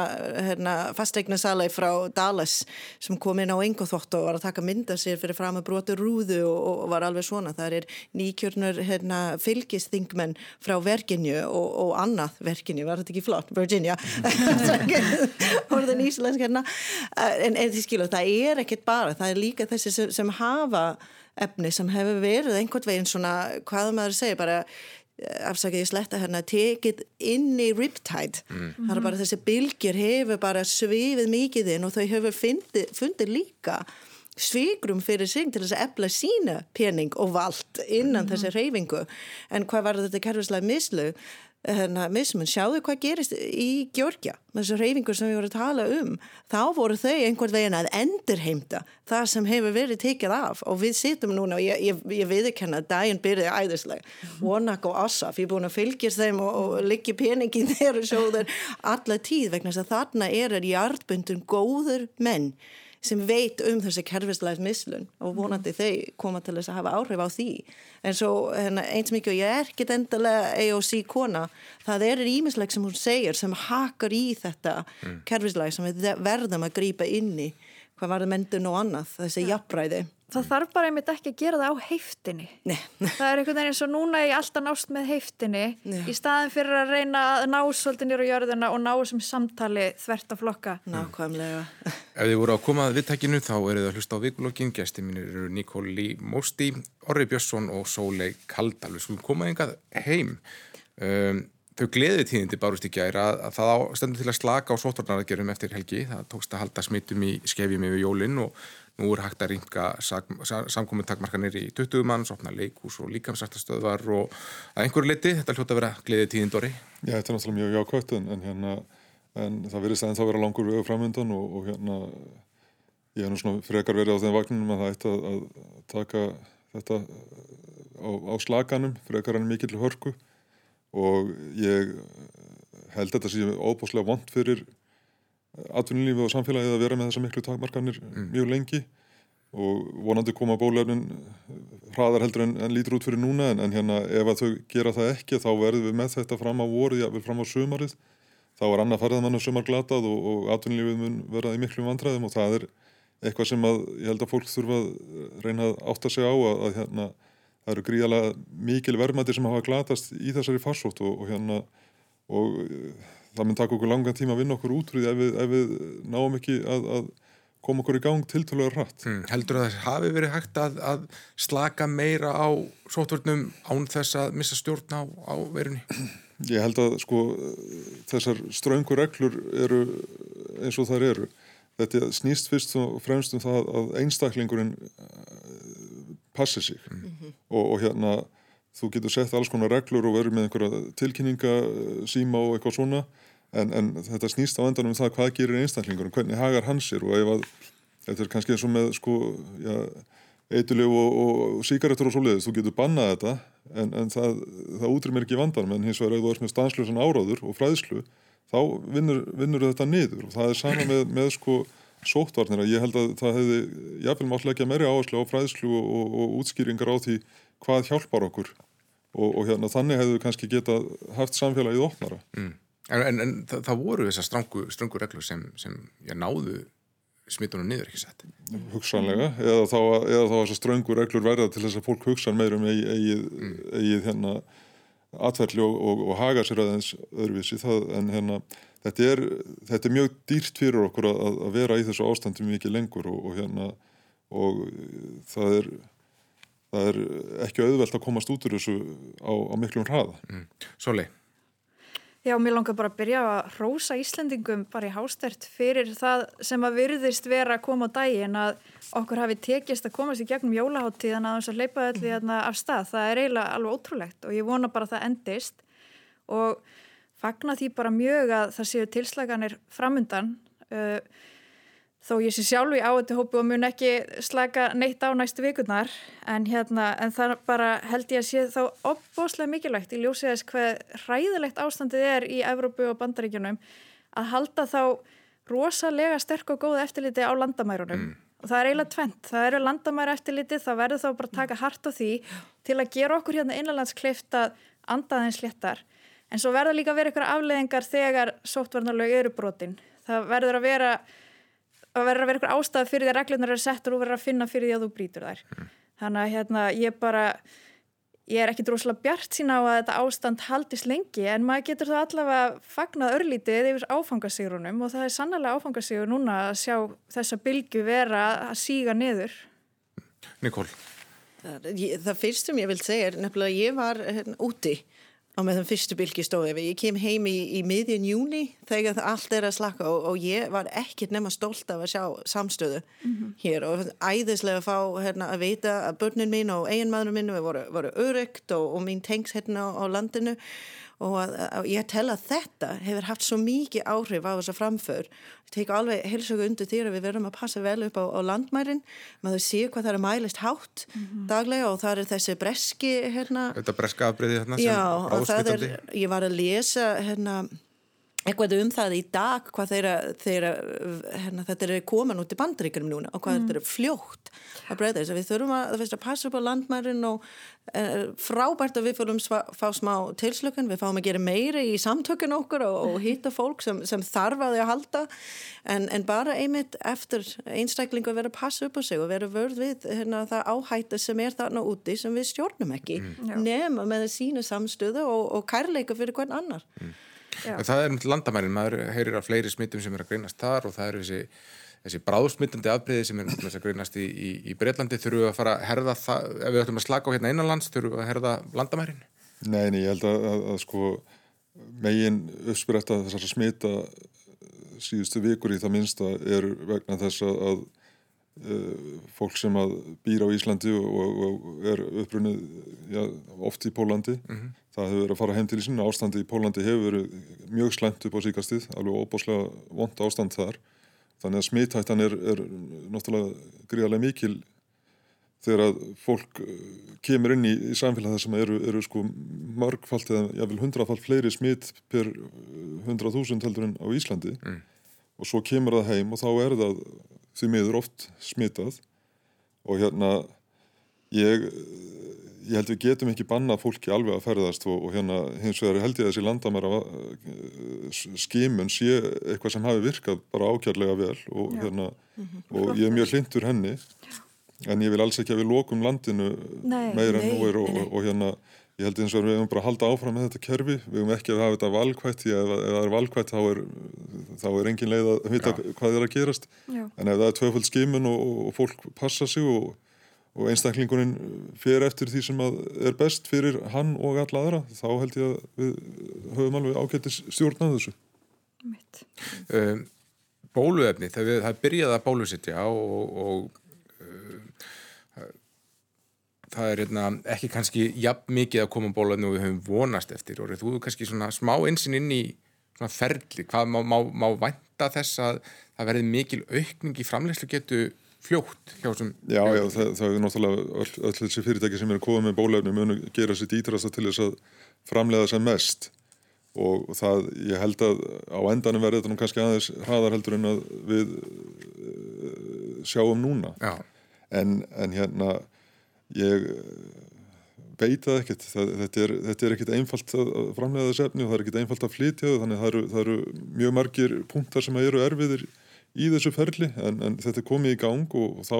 hérna fastegna salai frá Dallas sem kom inn á engoþótt og var að taka mynda sér fyrir fram að brota rúðu og, og var alveg svona. Það er nýkjörnur hérna, fylgisþingmenn frá Virginia og, og annað Virginia, var þetta ekki flott? Virginia. Orðin íslensk hérna en, en því skilu það er ekkert bara, það er líka þessi sem, sem hafa efni sem hefur verið einhvern veginn svona, hvað maður segir bara eh, afsakið ég sletta hérna tekið inn í riptide mm. það er bara þessi bylgir hefur bara svifið mikið inn og þau hefur fundið, fundið líka svigrum fyrir sig til þess að efla sína pening og vald innan mm. þessi reyfingu en hvað var þetta kerfislega mislu mismun, sjáðu hvað gerist í Gjörgja, þessu reyfingur sem við vorum að tala um, þá voru þau einhvern veginn að endurheimta það sem hefur verið tekið af. Og við sittum núna og ég, ég, ég viðkenna að daginn byrði æðislega. Wonak og Asaf, ég er búin að fylgjast þeim og, og liggja peningin þeirra sjóður alla tíð vegna þess að þarna er er hjartbundun góður menn sem veit um þessi kerfislega mislun og vonandi mm. þau koma til þess að hafa áhrif á því en svo hérna, eins mikið og ég er ekkit endalega AOC kona það er ímisleg sem hún segir sem hakar í þetta mm. kerfislega sem við verðum að grýpa inn í hvað var það myndun og annað þessi ja. jafnræði það þarf bara einmitt ekki að gera það á heiftinni. Nei. það er einhvern veginn eins og núna ég alltaf nást með heiftinni Já. í staðin fyrir að reyna að ná svolítið nýra á jörðuna og ná þessum samtali þvert að flokka. Nákvæmlega. Ef þið voru á komað viðtækinu þá eru það að hlusta á vikulokkin. Gæsti mínir eru Nikóli Mósti Orri Björnsson og Sólei Kaldal við skulum koma einhvað heim. Um, þau gleði tíðindi bárust í gæra að, að það stendur til að slaka á sótvarnaraðgerum eftir helgi. Það tókst að halda smittum í skefjum yfir jólinn og Nú er hægt að ringa samkomin takmarkanir í 20 mann, sopna leikús og líkamsrættastöðvar og að einhverju liti, þetta hljóta að vera gleðið tíðindori. Já, þetta er náttúrulega mjög jákvæmt en, hérna, en það verðist aðeins að vera langur við framöndan og, og hérna ég hef nú svona frekar verið á þeim vagnunum að það ætti að, að taka þetta á, á slaganum, frekar hann mikill hörku og ég held þetta sem óbúslega vond fyrir atvinnulífi og samfélagið að vera með þessa miklu takmarkanir mm. mjög lengi og vonandi koma bólefnin hraðar heldur en, en lítur út fyrir núna en, en hérna ef að þau gera það ekki þá verðum við með þetta fram á vorið, jável fram á sömarið þá er annað farðamann sömar glatað og, og atvinnulífið mun verða í miklu vandræðum og það er eitthvað sem að ég held að fólk þurfa að reyna að átta sig á að, að hérna það eru gríðalega mikil verðmætti sem hafa glatast í þessari farsótt og, og hérna og það mun taka okkur langan tíma að vinna okkur útrúið ef við, ef við náum ekki að, að koma okkur í gang tiltölulega rætt. Mm, heldur að það hafi verið hægt að, að slaka meira á sótvörnum án þess að missa stjórn á, á verunni? Ég held að sko þessar ströngur reglur eru eins og þar eru. Þetta snýst fyrst og fremst um það að einstaklingurinn eh, passi sig mm -hmm. og, og hérna þú getur sett alls konar reglur og verður með einhverja tilkynninga síma og eitthvað svona en, en þetta snýst á endanum um það hvað gerir einstaklingur og hvernig hagar hans er og ef að þetta er kannski eins og með sko, já, eitulegu og, og síkaretur og svo leiðist, þú getur bannað þetta en, en það, það útrýmir ekki vandan menn hins vegar ef þú erst með stanslösan áráður og fræðslu, þá vinnur, vinnur þetta niður og það er sama með, með sko sóttvarnir að ég held að það hefði jáfnvel mátt leggja meiri áherslu á fræðslu og, og, og útskýringar á því hvað hjálpar okkur og hérna þannig hefðu kannski geta haft samfélagið opnara. Mm. En, en, það, það voru þessar ströngu reglur sem, sem náðu smittunum niður ekki sett hugsanlega, eða þá, eða þá þessar ströngur reglur verða til þess að fólk hugsa meirum eigið, mm. eigið hérna atverðli og, og, og haga sér aðeins öðruvísi það, en hérna þetta er, þetta er mjög dýrt fyrir okkur að, að vera í þessu ástandi mikið lengur og, og hérna og það er það er ekki auðvelt að komast út úr þessu á, á miklum hraða mm. Soli Já, mér langar bara að byrja að rósa Íslendingum bara í hástert fyrir það sem að virðist vera að koma á daginn að okkur hafi tekist að komast í gegnum jólaháttíðan að þess að leipa öllu hérna af stað. Það er eiginlega alveg ótrúlegt og ég vona bara að það endist og fagna því bara mjög að það séu tilslaganir framundan. Uh, þó ég sé sjálf í áhættu hópu og mun ekki slaka neitt á næstu vikurnar en, hérna, en það bara held ég að sé þá opbóslega mikilvægt í ljósið þess hvað hræðilegt ástandið er í Evrópu og Bandaríkjunum að halda þá rosalega sterk og góð eftirliti á landamærunum. Mm. og það er eiginlega tvent, það eru landamæra eftirliti, það verður þá bara að taka hart á því til að gera okkur hérna innanlandskleift að andaðins léttar. En svo verður líka að vera ykkur afleðingar þegar sóttvarnarlög eru brotin. Það verður að vera það verður að vera eitthvað ástæð fyrir því að reglunar eru settur og verður að finna fyrir því að þú brítur þær. Mm. þannig að hérna ég bara ég er ekki droslega bjart sína á að þetta ástand haldist lengi en maður getur það allavega fagnað örlítið yfir áfangasígrunum og það er sannlega áfangasígur núna að sjá þessa bylgu vera að síga niður. Nikól Það, það fyrst sem ég vil segja er nefnilega að ég var hérna, úti á með þann fyrstu bylgi stóði við. Ég kem heim í, í miðjun júni þegar allt er að slaka og, og ég var ekkert nema stolt af að sjá samstöðu mm -hmm. hér og æðislega að fá hérna, að vita að börnin mín og eiginmaðurinn mín voru, voru örygt og, og mín tengs hérna á landinu og að, að ég tel að þetta hefur haft svo mikið áhrif á þessa framför. Ég teku alveg helsöku undir því að við verðum að passa vel upp á, á landmærin. Maður sé hvað það er mælist hátt mm -hmm. daglega og það er þessi breski hérna, þetta breska afbreyði hérna já, og það er, ég var að lesa hérna eitthvað um það í dag hvað þeirra, þeirra hérna, þetta er komin út í bandríkunum núna og hvað mm. þetta er fljótt að breyta þess að við þurfum að, að passa upp á landmærin og e, frábært að við fórum að fá smá tilslökun, við fáum að gera meiri í samtökun okkur og, og hitta fólk sem, sem þarf að halda en, en bara einmitt eftir einstaklingu að vera að passa upp á sig og vera vörð við hérna, það áhætta sem er þarna úti sem við stjórnum ekki mm. nema með sínu samstöðu og, og kærleika fyrir hvern annar mm. Það er landamærin, maður heyrir af fleiri smittum sem er að greinast þar og það eru þessi, þessi bráðsmittandi afbreyði sem er að greinast í, í, í Breitlandi. Þurfum við að fara að herða það, ef við ætlum að slaka á hérna innanlands, þurfum við að herða landamærin? Nei, nei, ég held að, að, að sko megin uppspyrta þessar smita síðustu vikur í það minnsta er vegna þess að uh, fólk sem að býra á Íslandi og, og, og er upprunnið ja, oft í Pólandi mm -hmm það hefur verið að fara heim til í sinna ástandi í Pólandi hefur verið mjög slæmt upp á síkastið alveg óbúslega vond ástand þar. Þannig að smithættan er, er náttúrulega gríðarlega mikil þegar að fólk uh, kemur inn í, í samfélag þar sem eru, eru sko margfalt eða jáfnvel hundrafalt fleiri smitt per hundrað þúsund heldur en á Íslandi. Mm. og svo kemur það heim og þá er það því miður oft smittað og hérna ég ég held við getum ekki banna fólki alveg að ferðast og, og hérna hins vegar held ég að þessi landamæra eh, skimun sé eitthvað sem hafi virkað bara ákjörlega vel og, hérna, mm -hmm. og ég er mjög hlindur henni en ég vil alls ekki að við lokum landinu nei, meira en nú er og, og hérna ég held eins og við hefum bara að halda áfram með þetta kerfi, við hefum ekki að hafa þetta valkvætt því að ef það er valkvætt þá er, þá er engin leið að vita Já. hvað er að gerast Já. en ef það er tvöfald skimun og fólk passa sig og og einstaklingurinn fyrir eftir því sem er best fyrir hann og alla aðra þá held ég að við höfum alveg ágættis stjórnað þessu. Um, Bóluefni það, við, það byrjaði að bólusittja og, og uh, það er hérna, ekki kannski jafn mikið að koma bóluefni og við höfum vonast eftir og þú er kannski svona smá einsinn inn í svona ferli, hvað má, má, má vænta þess að það verði mikil aukning í framlegslu getu fljótt hjá þessum... Já, já, það, það er náttúrulega öll, öll þessi fyrirtæki sem er komið með bólefni munu gera sitt ítrasta til þess að framlega sem mest. Og það, ég held að á endanum verður þetta nú kannski aðeins hraðar heldur en að við uh, sjáum núna. En, en hérna ég veit það ekkert, þetta, er, er ekkert einfalt að framlega þess efni og það er ekkert einfalt að flytja þannig að það eru, það eru mjög margir punktar sem eru erfiðir í þessu ferli en, en þetta er komið í gang og, og þá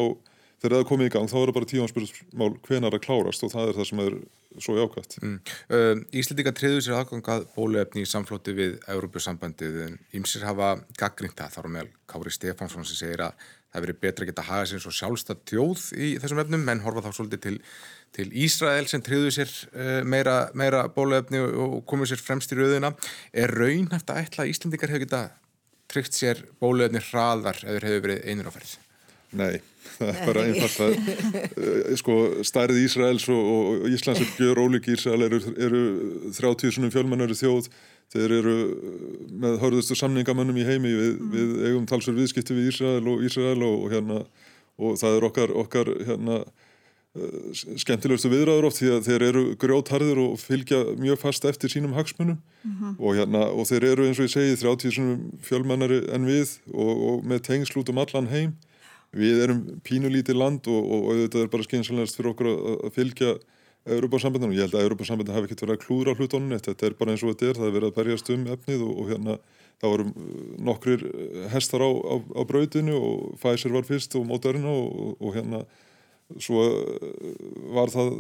þegar það er komið í gang þá er það bara tímanspilsmál hvenar að klárast og það er það sem er svo jákvæmt. Mm. Uh, Íslandika triður sér aðgangað bóluefni í samflóti við Európusambandið en ímsir hafa gaggringt það þar á meðal Kári Stefánsson sem segir að það verið betra að geta að haga sér svo sjálfstað tjóð í þessum efnum menn horfa þá svolítið til, til Ísrael sem triður sér uh, meira, meira bóluefni og komið sér fremst í rauðina. Er raunhæft að ætla að Íslandikar hefur getað tryggt sér bóluefni hraðar eða hefur verið einur áferð? Nei, það er bara einfalt að uh, sko, stærð Ísraels og, og Íslands er gjör ólík Ísrael eru, eru 30 fjölmennari þjóð þeir eru með hörðustu samningamönnum í heimi við, mm. við eigum talsver viðskipti við Ísrael og Ísrael og, og hérna og það er okkar, okkar hérna skemmtilegustu viðræður oft því að þeir eru grjótharðir og fylgja mjög fast eftir sínum hagsmunum. Mm -hmm. og, hérna, og þeir eru eins og ég segi 30 fjölmennari en við og, og með tengslut um allan heim. Við erum pínulítið land og, og auðvitað er bara skynsalast fyrir okkur að, fylgja Europasambandinu og ég held að Europasambandinu hafi ekkert verið að klúra hlutónun þetta er bara eins og þetta er, það er verið að berjast um efnið og, og hérna það voru nokkrir hestar á, á, á brautinu og Pfizer var fyrst og Moderna og, og hérna svo var það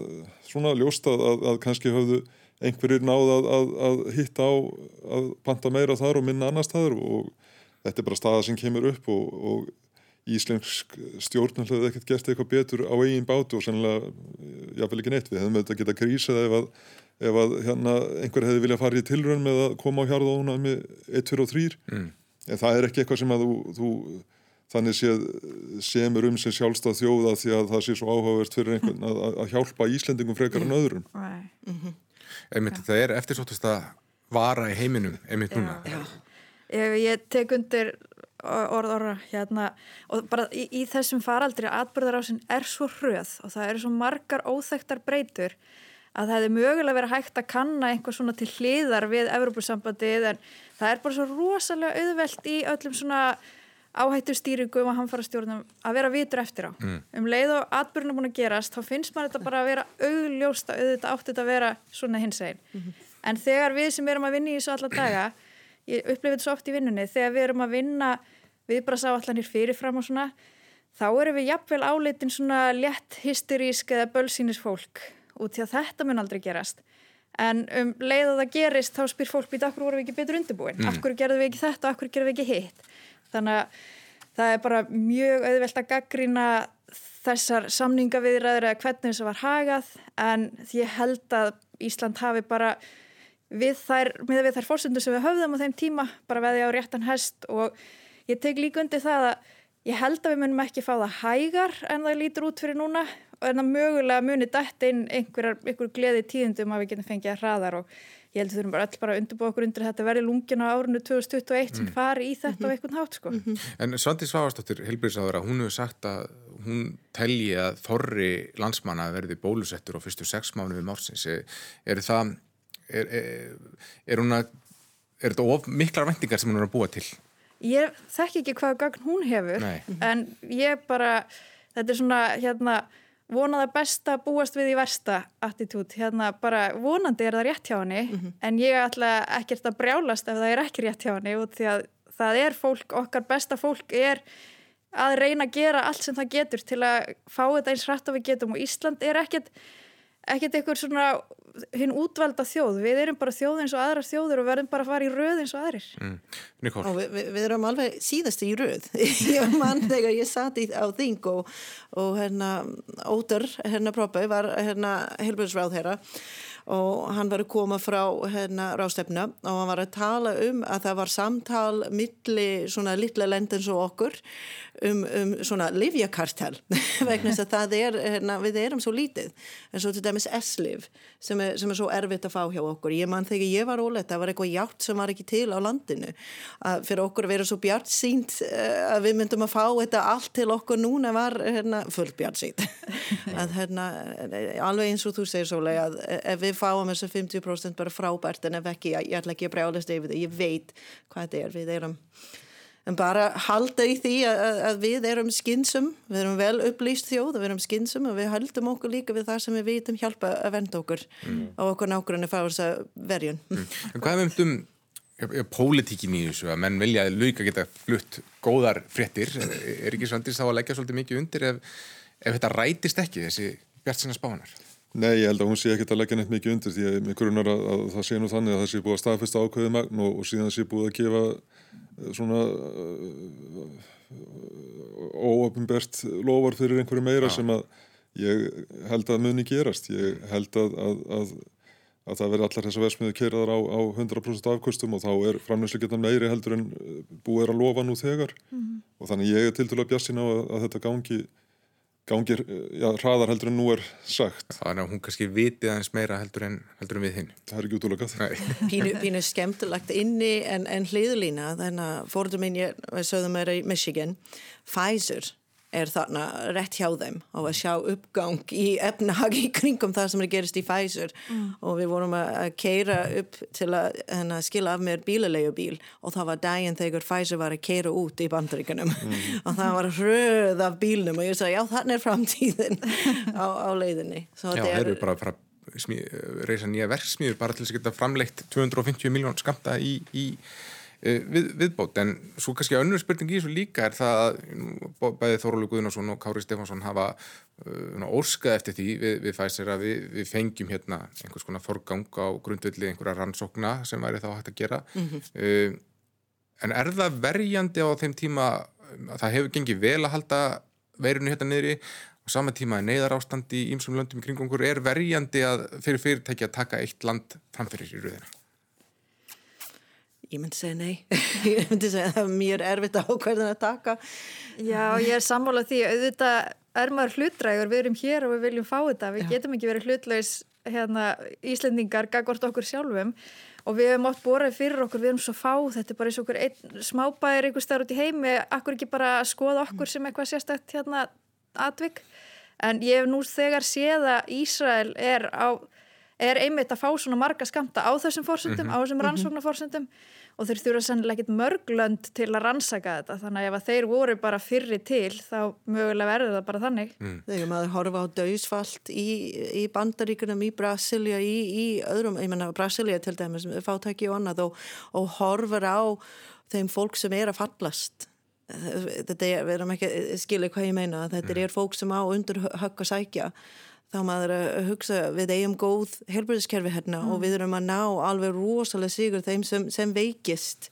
svona ljóst að, að, að kannski höfðu einhverjir náð að, að hitta á að panta meira þar og minna annar staður og þetta er bara staða sem kemur upp og, og íslensk stjórnum hefði ekkert gert eitthvað betur á eigin bátu og sannlega jáfnvel ekki neitt við hefðum auðvitað getað krísað ef að, ef að hérna, einhver hefði viljað fara í tilrönd með að koma á hjarðóna með 1, 2 og 3 mm. en það er ekki eitthvað sem að þú, þú þannig séð semur um sem sjálfstað þjóða því að það sé svo áhugavert fyrir einhvern að, að hjálpa Íslendingum frekar en öðrum right. mm -hmm. Einmitt, það er eftirsóttist að vara í heiminum einmitt núna Já. Ég, ég tek undir orð orða hérna og bara í, í þessum faraldri atbyrðarásin er svo hröð og það eru svo margar óþægtar breytur að það hefði mögulega verið hægt að kanna einhver svona til hliðar við Evrópussambandið en það er bara svo rosalega auðvelt í öllum svona áhættu stýringum og hamfarastjórnum að vera vitur eftir á. Mm. Um leið og atbyrjunum búin að gerast, þá finnst maður þetta bara að vera augljósta, auðvitað átti þetta að vera svona hins einn. Mm -hmm. En þegar við sem erum að vinna í þessu alla daga ég upplifið þetta svo oft í vinnunni, þegar við erum að vinna viðbrasáallanir fyrirfram og svona, þá erum við jafnvel áleitin svona létt hysterísk eða bölsýnis fólk út því að þetta mun aldrei gerast. En um leið að það gerist, þá spyr fólk býta, akkur voru við ekki betur undirbúin, mm. akkur gerðu við ekki þetta, akkur gerðu við ekki hitt. Þannig að það er bara mjög auðvelt að gaggrýna þessar samningaviðræður eða hvernig þess að var hagað, en ég held að Ísland hafi bara við þær, við þær fórsöndu sem við höfðum á þeim tíma, bara veði á réttan hest. Og ég teg líka undir það að ég held að við munum ekki fá það hægar en það lítur út fyrir núna og en það mögulega munir dætt inn einhverjar, einhver gleði tíðundum að við getum fengið að hraðar og ég held að við þurfum bara öll bara að undurbúa okkur undir þetta verið lungin á árunnu 2021 mm. sem fari í þetta mm -hmm. á einhvern hátt sko. Mm -hmm. En Svandi Svavastóttir, helbriðsáður að hún hefur sagt að hún telji að þorri landsmanna verði bólusettur á fyrstu sex mánu við mársins. Er það er, er, er hún að er þetta of miklar vendingar sem hún er að búa til? Ég þekk ekki hvað gagn hún hefur Nei. en ég bara þetta er svona hérna vonaða besta búast við í versta attitút, hérna bara vonandi er það rétt hjá henni mm -hmm. en ég ætla ekkert að brjálast ef það er ekki rétt hjá henni út því að það er fólk, okkar besta fólk er að reyna að gera allt sem það getur til að fá þetta eins hrætt og við getum og Ísland er ekkert ekkert eitthvað svona hinn útvalda þjóð, við erum bara þjóð eins og aðrar þjóður og verðum bara að fara í röð eins og aðrir. Mm. Ó, við, við erum alveg síðast í röð. Ég mann þegar ég satt í, á þing og, og hérna Óter, hérna Proppi var hérna helbjörnsráð herra og hann var að koma frá hérna rástefna og hann var að tala um að það var samtal milli svona litla lendins og okkur um, um svona livjakartel vegna þess að það er, hérna, við erum svo lítið. En svo til dæmis S-liv sem, sem er svo erfitt að fá hjá okkur. Ég mann þegar ég var óleitt, það var eitthvað hjátt sem var ekki til á landinu að fyrir okkur að vera svo bjart sínt eh, að við myndum að fá þetta allt til okkur núna var hérna, fullt bjart sínt að hérna, alveg eins og þú segir svolítið að ef við fáum þessu 50% bara frábært en ef ekki, ég, ég ætla ekki að brjálast yfir það, ég veit hvað þetta er, við erum en bara halda í því að, að við erum skinsum, við erum vel upplýst þjóð og við erum skinsum og við haldum okkur líka við það sem við vitum hjálpa að venda okkur mm. og okkur nákvæmlega fá þess að verjun. Mm. En hvað er um pólitíkin í þessu að menn vilja að lauka geta flutt góðar fréttir, er ekki svandist þá að leggja svolítið mikið undir ef, ef þetta rætist ekki þessi bjart sinna spánar? Nei, ég held að hún sé ekki að leggja neitt mikið undir því að mér grunar að, að það sé nú þannig að það sé búið að staðfesta ákveðið magn og, og síðan sé búið að gefa svona óöfnbært lofar fyrir einhverju meira Já. sem að ég held að muni gerast ég held að, að, að, að það veri allar þessar versmiðu kerðar á, á 100% afkvöstum og þá er framleyslu geta meiri heldur en búið er að lofa nú þegar mm -hmm. og þannig ég er til dælu að bjassin á að þetta gangi gangir, já, hraðar heldur en nú er sagt. Þannig að hún kannski vitið aðeins meira heldur en, heldur en við hinn. Það er ekki útúrlökað. Pínu, pínu skemmtilegt inni en, en hliðlína, þannig að fórðum minn ég, sögðum meira í Michigan, Pfizer er þarna rétt hjá þeim á að sjá uppgang í efnahag í kringum það sem er gerist í Pfizer mm. og við vorum að keira upp til að hana, skila af mér bílulegubíl og það var daginn þegar Pfizer var að keira út í bandaríkunum mm. og það var hröð af bílnum og ég sagði já þannig er framtíðin á, á leiðinni Svo Já, þeir eru bara að reysa nýja verksmýður bara til þess að geta framleitt 250 miljón skamta í, í við, viðbót, en svo kannski önnur spurning í þessu líka er það að bæði Þórólu Guðnarsson og Kári Stefansson hafa uh, óskað eftir því við, við fæsir að við, við fengjum hérna einhvers konar forgang á grundvelli einhverja rannsókna sem væri þá hægt að gera. Mm -hmm. uh, en er það verjandi á þeim tíma að það hefur gengið vel að halda veirinu hérna niðri? Á sama tíma að neyðar ástandi í ýmsum löndum í kringungur er verjandi að fyrir fyrirtæki að taka eitt land framfyrir í rauðina Ég myndi segja nei, ég myndi segja að það er mjög erfitt að ákvæðan að taka. Já, ég er sammálað því, auðvitað er maður hlutrægur, við erum hér og við viljum fá þetta, við Já. getum ekki verið hlutlaus hérna, Íslendingar, gagvart okkur sjálfum. Og við hefum átt borðið fyrir okkur, við erum svo fá, þetta er bara eins og okkur einn smábæðir einhver starf út í heimi, akkur ekki bara skoða okkur sem eitthvað sérstækt hérna atvik, en ég hef nú þegar séð að Ísrael er á er einmitt að fá svona marga skamta á þessum fórsöndum, mm -hmm. á þessum mhm. rannsóknarfórsöndum og þeir þurfa sennilega ekkit mörglönd til að rannsaka þetta þannig að ef þeir voru bara fyrri til þá mögulega verður það bara þannig mm. Þegar maður horfa á döðsfalt í, í bandaríkunum, í Brasilia í, í öðrum, ég menna Brasilia til dæmis fátæki og annað og, og horfur á þeim fólk sem er að fallast þetta er, við erum ekki skilja hvað ég meina, þetta mm. er fólk sem á undur högg að sækja þá maður að hugsa við eigum góð helbriðskerfi hérna mm. og við erum að ná alveg rosalega sigur þeim sem, sem veikist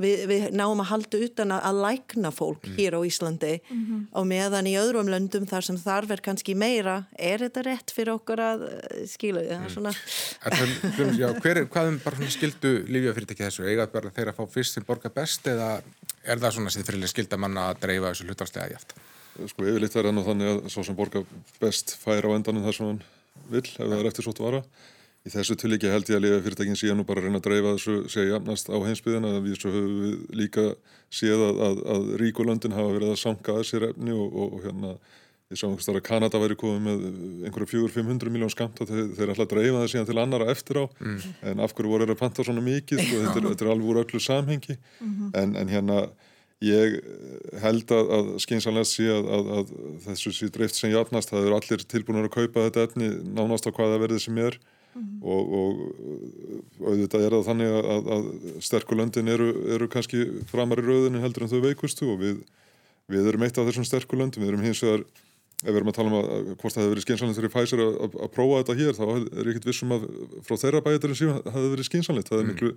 við, við náum að halda utan að, að lækna fólk mm. hér á Íslandi mm -hmm. og meðan í öðrum löndum þar sem þarf er kannski meira er þetta rétt fyrir okkur að eh, skila það svona mm. Já, hver, Hvað um bara skildu lífjafyrirtæki þessu? Eða bara þeirra að fá fyrst sem borgar best eða er það svona sem fyrir skilda manna að dreifa þessu hlutastega jæft? Sko yfirleitt verða nú þannig að svo sem borgar best fær á endanum þar sem hann vil ef það er eftir svo vara. Í þessu tilíki held ég að liða fyrirtækin síðan og bara reyna að dreifa þessu segja jafnast á heimsbyðina við svo höfum við líka séð að, að, að ríkulöndin hafa verið að sanka að sér efni og, og, og hérna ég sá einhvers þar að Kanada væri komið með einhverju fjögur 500 miljón skamt og þeir, þeir ætla að dreifa það síðan til annara eftir á. Mm. en af hverju voru þeir að panta svona mikið? Sko, þetta, er, þetta er alveg úr öllu samhengi. Mm -hmm. en, en hérna Ég held að, að skynsanlega sé að, að, að þessu sé dreift sem jafnast, það eru allir tilbúinur að kaupa þetta etni nánast á hvaða verði sem er. Mm -hmm. og, og auðvitað er það þannig að sterkulöndin eru, eru kannski framar í rauðinu heldur en þau veikustu. Og við, við erum eitt af þessum sterkulöndin, við erum hins vegar ef við erum að tala um að hvort það hefur verið skynsanlegt fyrir Pfizer að, að, að prófa þetta hér þá er ekkit vissum að frá þeirra bæjarinn síðan það hefur verið skynsanlegt það er mm. miklu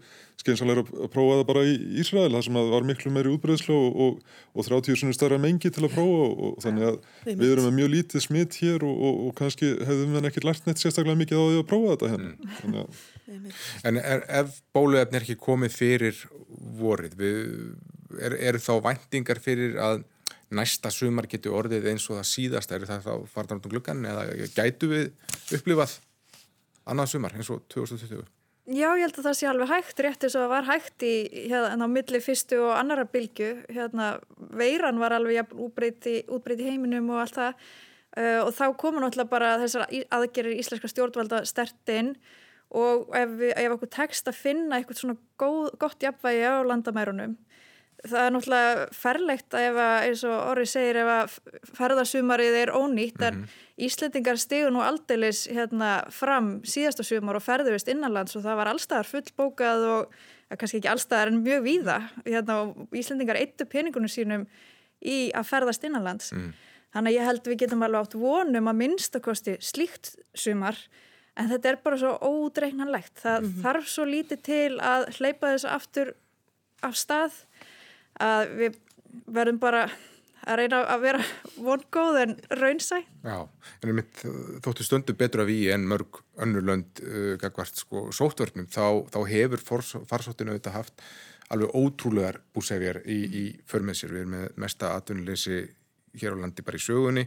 skynsanlega að prófa það bara í Ísrael það sem var miklu meiri útbreyðslu og, og, og 30 svona stærra mengi til að prófa og, og þannig að ja, við erum með mjög lítið smitt hér og kannski hefðum við ekki lært neitt sérstaklega mikið á því að prófa þetta hérna mm. En er, ef bóluefni er ekki komið fyrir vorið við, er, er næsta sumar getur orðið eins og það síðast er það þá farðan út um gluggan eða gætu við upplifað annað sumar eins og 2020? Já, ég held að það sé alveg hægt, rétt eins og það var hægt í hérna á milli fyrstu og annara bylgu, hérna veiran var alveg ja, útbreyti, útbreyti heiminum og allt það. Uh, og þá komu náttúrulega bara þessar aðgerir íslenska stjórnvalda stertinn og ef, ef okkur tekst að finna eitthvað svona góð, gott jafnvægi á landamærunum það er náttúrulega ferlegt að ef að, eins og Orri segir, ef að ferðarsumarið er ónýtt, en mm -hmm. Íslendingar stigur nú aldeilis hérna fram síðasta sumar og ferðurist innanlands og það var allstaðar fullbókað og kannski ekki allstaðar en mjög víða hérna, og Íslendingar eittu peningunum sínum í að ferðast innanlands. Mm. Þannig að ég held við getum alveg átt vonum að minnstakosti slíkt sumar en þetta er bara svo ódreiknanlegt. Það mm -hmm. þarf svo lítið til að hleypa þess aftur af stað að við verðum bara að reyna að vera vongóð en raunsæ. Já, en mitt, þóttu stundu betur af í en mörg önnurlönd uh, sko sóttvörnum þá, þá hefur farsóttinu auðvitað haft alveg ótrúlegar búsefjar í, í förmið sér, við erum með mesta atvinnuleysi hér á landi bara í sögunni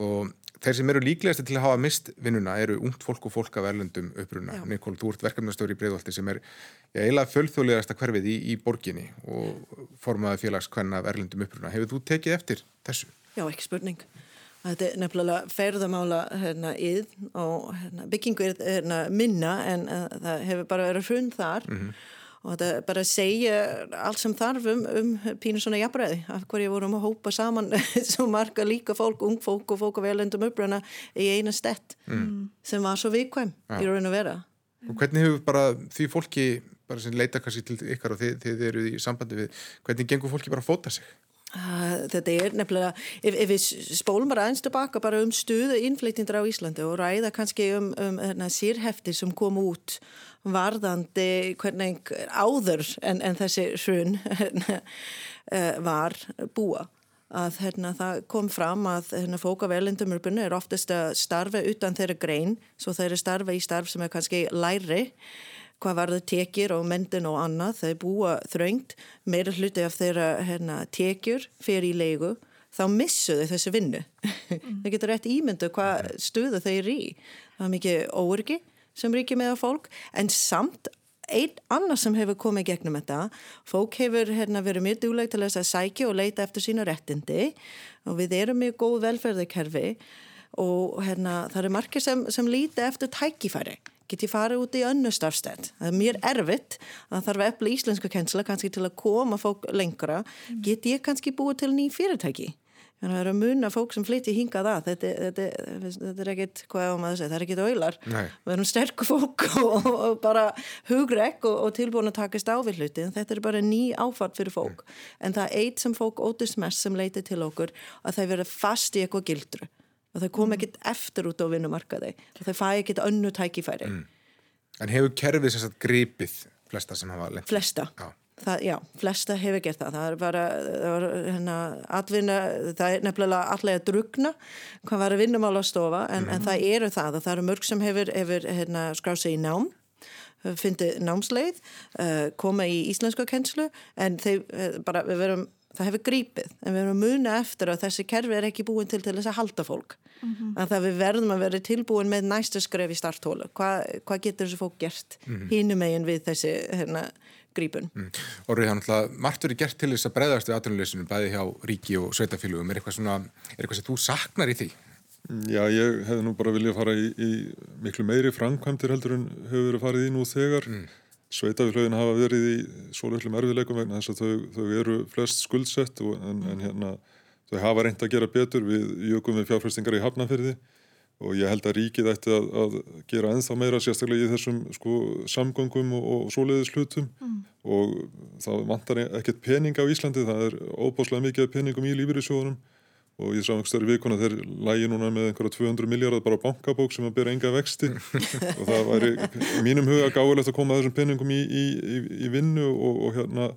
og þeir sem eru líklegast til að hafa mist vinnuna eru ungt fólk og fólk af erlendum uppruna. Nikól, þú ert verkefnastöður í Breiðolti sem er eiginlega fölþjóðlegasta hverfið í, í borginni og formaði félagskvenna af erlendum uppruna. Hefur þú tekið eftir þessu? Já, ekki spurning. Þetta er nefnilega ferðamála hérna, íð og hérna, byggingu er hérna, minna en uh, það hefur bara verið hrund þar mm -hmm og þetta bara segja allt sem þarf um, um pínu svona jafnbræði af hverju vorum að hópa saman svo marga líka fólk, ung fólk og fólk að velendum uppröna í eina stett mm. sem var svo vikvæm ja. í raun og vera Og hvernig hefur bara því fólki bara sem leita kannski til ykkar og þið, þið eru í sambandi við, hvernig gengur fólki bara að fóta sig? Uh, þetta er nefnilega, ef, ef við spólum bara eins tilbaka bara um stuðu innflytindra á Íslandi og ræða kannski um, um hérna, sírhefti sem kom út varðandi hvernig áður en, en þessi hrun eh, var búa. Að hérna, það kom fram að hérna, fók af elendumurpunni er oftast að starfa utan þeirra grein svo þeirra starfa í starf sem er kannski læri hvað var það tekjur og mendin og annað. Þeir búa þröngt meira hluti af þeirra hérna, tekjur fyrir í leigu. Þá missu þau þessu vinnu. Mm. það getur rétt ímyndu hvað stuða þeir í. Það er mikið óörgi sem ríkir með að fólk en samt einn annars sem hefur komið gegnum þetta. Fólk hefur hérna, verið mjög dúleg til þess að sækja og leita eftir sína réttindi. Og við erum mjög góð velferðarkerfi og hérna, það eru margir sem, sem líti eftir tækifæri. Get ég farið út í önnu starfstætt það er mjög erfitt. Að þarf efla íslensku kensla kannski til að koma fólk lengra. Get ég kannski búið til ný fyrirtæki Þannig að það eru að muna fólk sem flytti hingað að, þetta, þetta, þetta er ekkit, hvað er maður að segja, það er ekkit auðlar. Við erum sterkur fólk og, og bara hugrekk og, og tilbúin að takast á við hluti, en þetta er bara ný áfart fyrir fólk. Mm. En það er eitt sem fólk ótist mest sem leiti til okkur, að það verður fast í eitthvað gildru. Og það kom ekkit eftir út á vinnumarkaði. Og það fæ ekkit önnu tækifæri. Mm. En hefur kerfið sérstaklega gripið flesta sem hafa lengt? Flesta. Já. Það, já, flesta hefur gert það. Það er bara, það var hérna atvinna, það er nefnilega allega drugna hvað var að vinnumála að stofa en, mm. en það eru það og það eru mörg sem hefur, hefur hérna, skráð sig í nám fyndið námsleið uh, koma í íslensku kennslu en þeir, uh, bara, við verum það hefur grípið, en við verum muna eftir að þessi kerfi er ekki búin til til þess að halda fólk mm -hmm. að það við verðum að vera tilbúin með næsta skref í starthólu Hva, hvað getur þessi fólk gert mm -hmm. hínum eigin við þessi hérna grípun. Mm. Orrið, hann alltaf margt verið gert til þess að breyðast við atvinnuleysinu bæði hjá ríki og sveitafélugum. Er eitthvað svona, er eitthvað sem þú saknar í því? Já, ég hefði nú bara viljað fara í, í miklu meiri framkvæmdir heldur en hefur verið farið í nú þegar. Mm. Sveitafélugin hafa verið í svo löglum erfiðleikum vegna þess að þau, þau eru flest skuldsett og, en, en hérna þau hafa reynd að gera betur við jökum við fjárfæstingar í hafnafyrði og ég held að ríkið ætti að, að gera enþá meira sérstaklega í þessum sko, samgöngum og, og svoleiðis hlutum. Mm. og það vantar ekkert pening á Íslandi, það er óbáslega mikið peningum í lífyrirsjóðunum og ég sá einhverstari vikuna þeir lægi núna með einhverja 200 miljardar bara bankabók sem að byrja enga vexti. Og það væri mínum huga gáðilegt að koma þessum peningum í, í, í, í vinnu og, og hérna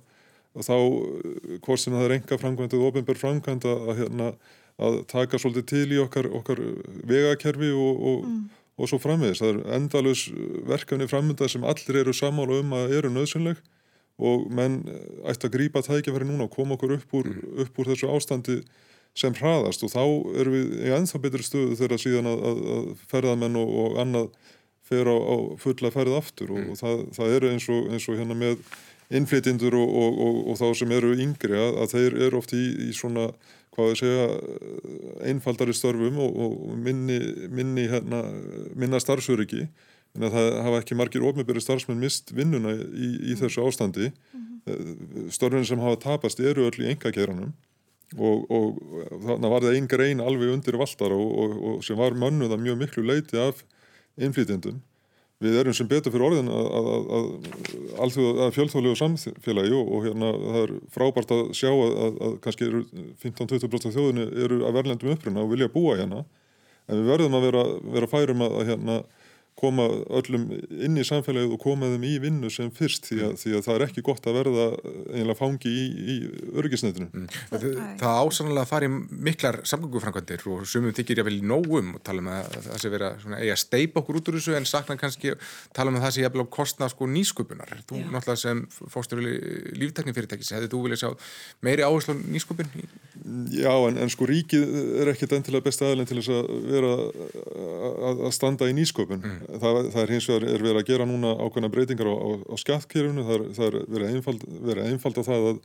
og þá hvort sem það er enga framkvæmt eða ofinbær framkvæmt að hérna að taka svolítið til í okkar, okkar vegakerfi og, og, mm. og svo framvegis. Það er endalus verkefni framönda sem allir eru samála um að eru nöðsynleg og menn ætti að grípa tækifæri núna og koma okkur upp úr, mm. upp úr þessu ástandi sem hraðast og þá erum við í ennþá betri stöðu þegar síðan að, að, að ferðamenn og, og annað fer á, á fulla ferð aftur og, mm. og það, það eru eins og, eins og hérna með innflytindur og, og þá sem eru yngri að, að þeir eru oft í, í svona hvað ég segja einfaldari störfum og minni, minni hérna, minna starfsöryggi. En að það hafa ekki margir ofnibæri starfsmenn mist vinnuna í, í þessu ástandi. Mm -hmm. störfin sem hafa tapast eru öll í engakeranum og, og þannig var það einn grein alveg undir valdar og, og, og sem var mönnuða mjög miklu leiti af innflytjendum við erum sem betur fyrir orðin að, að, að, að fjölþjóðlegu samfélagi og hérna það er frábært að sjá að kannski 15-20% af þjóðinu eru að verðlendum uppruna og vilja búa hérna. En við verðum að vera, vera færum að hérna koma öllum inn í samfélagið og koma þeim í vinnu sem fyrst því að, því að það er ekki gott að verða einlega fangi í, í örgisnetinu. Mm. Það, það ásannlega fari miklar samgöngufrankvæmdir og sumum þykir ég vel í nógum og tala um að það sé vera eiga steip okkur út úr þessu en sakna kannski tala um að það sé jæfnilega kostna sko nýsköpunar. Þú Já. náttúrulega sem fórstur líftekningfyrirtækis, hefði þú viljað sjá meiri áherslu á nýsköpun? Já en, en sko ríkið er ekkit endilega besta aðlinn til þess að vera að, að standa í nýsköpun. Mm það, það er hins vegar er verið að gera núna ákveðna breytingar á, á, á skattkerfunu, það það er verið, verið einfald á það að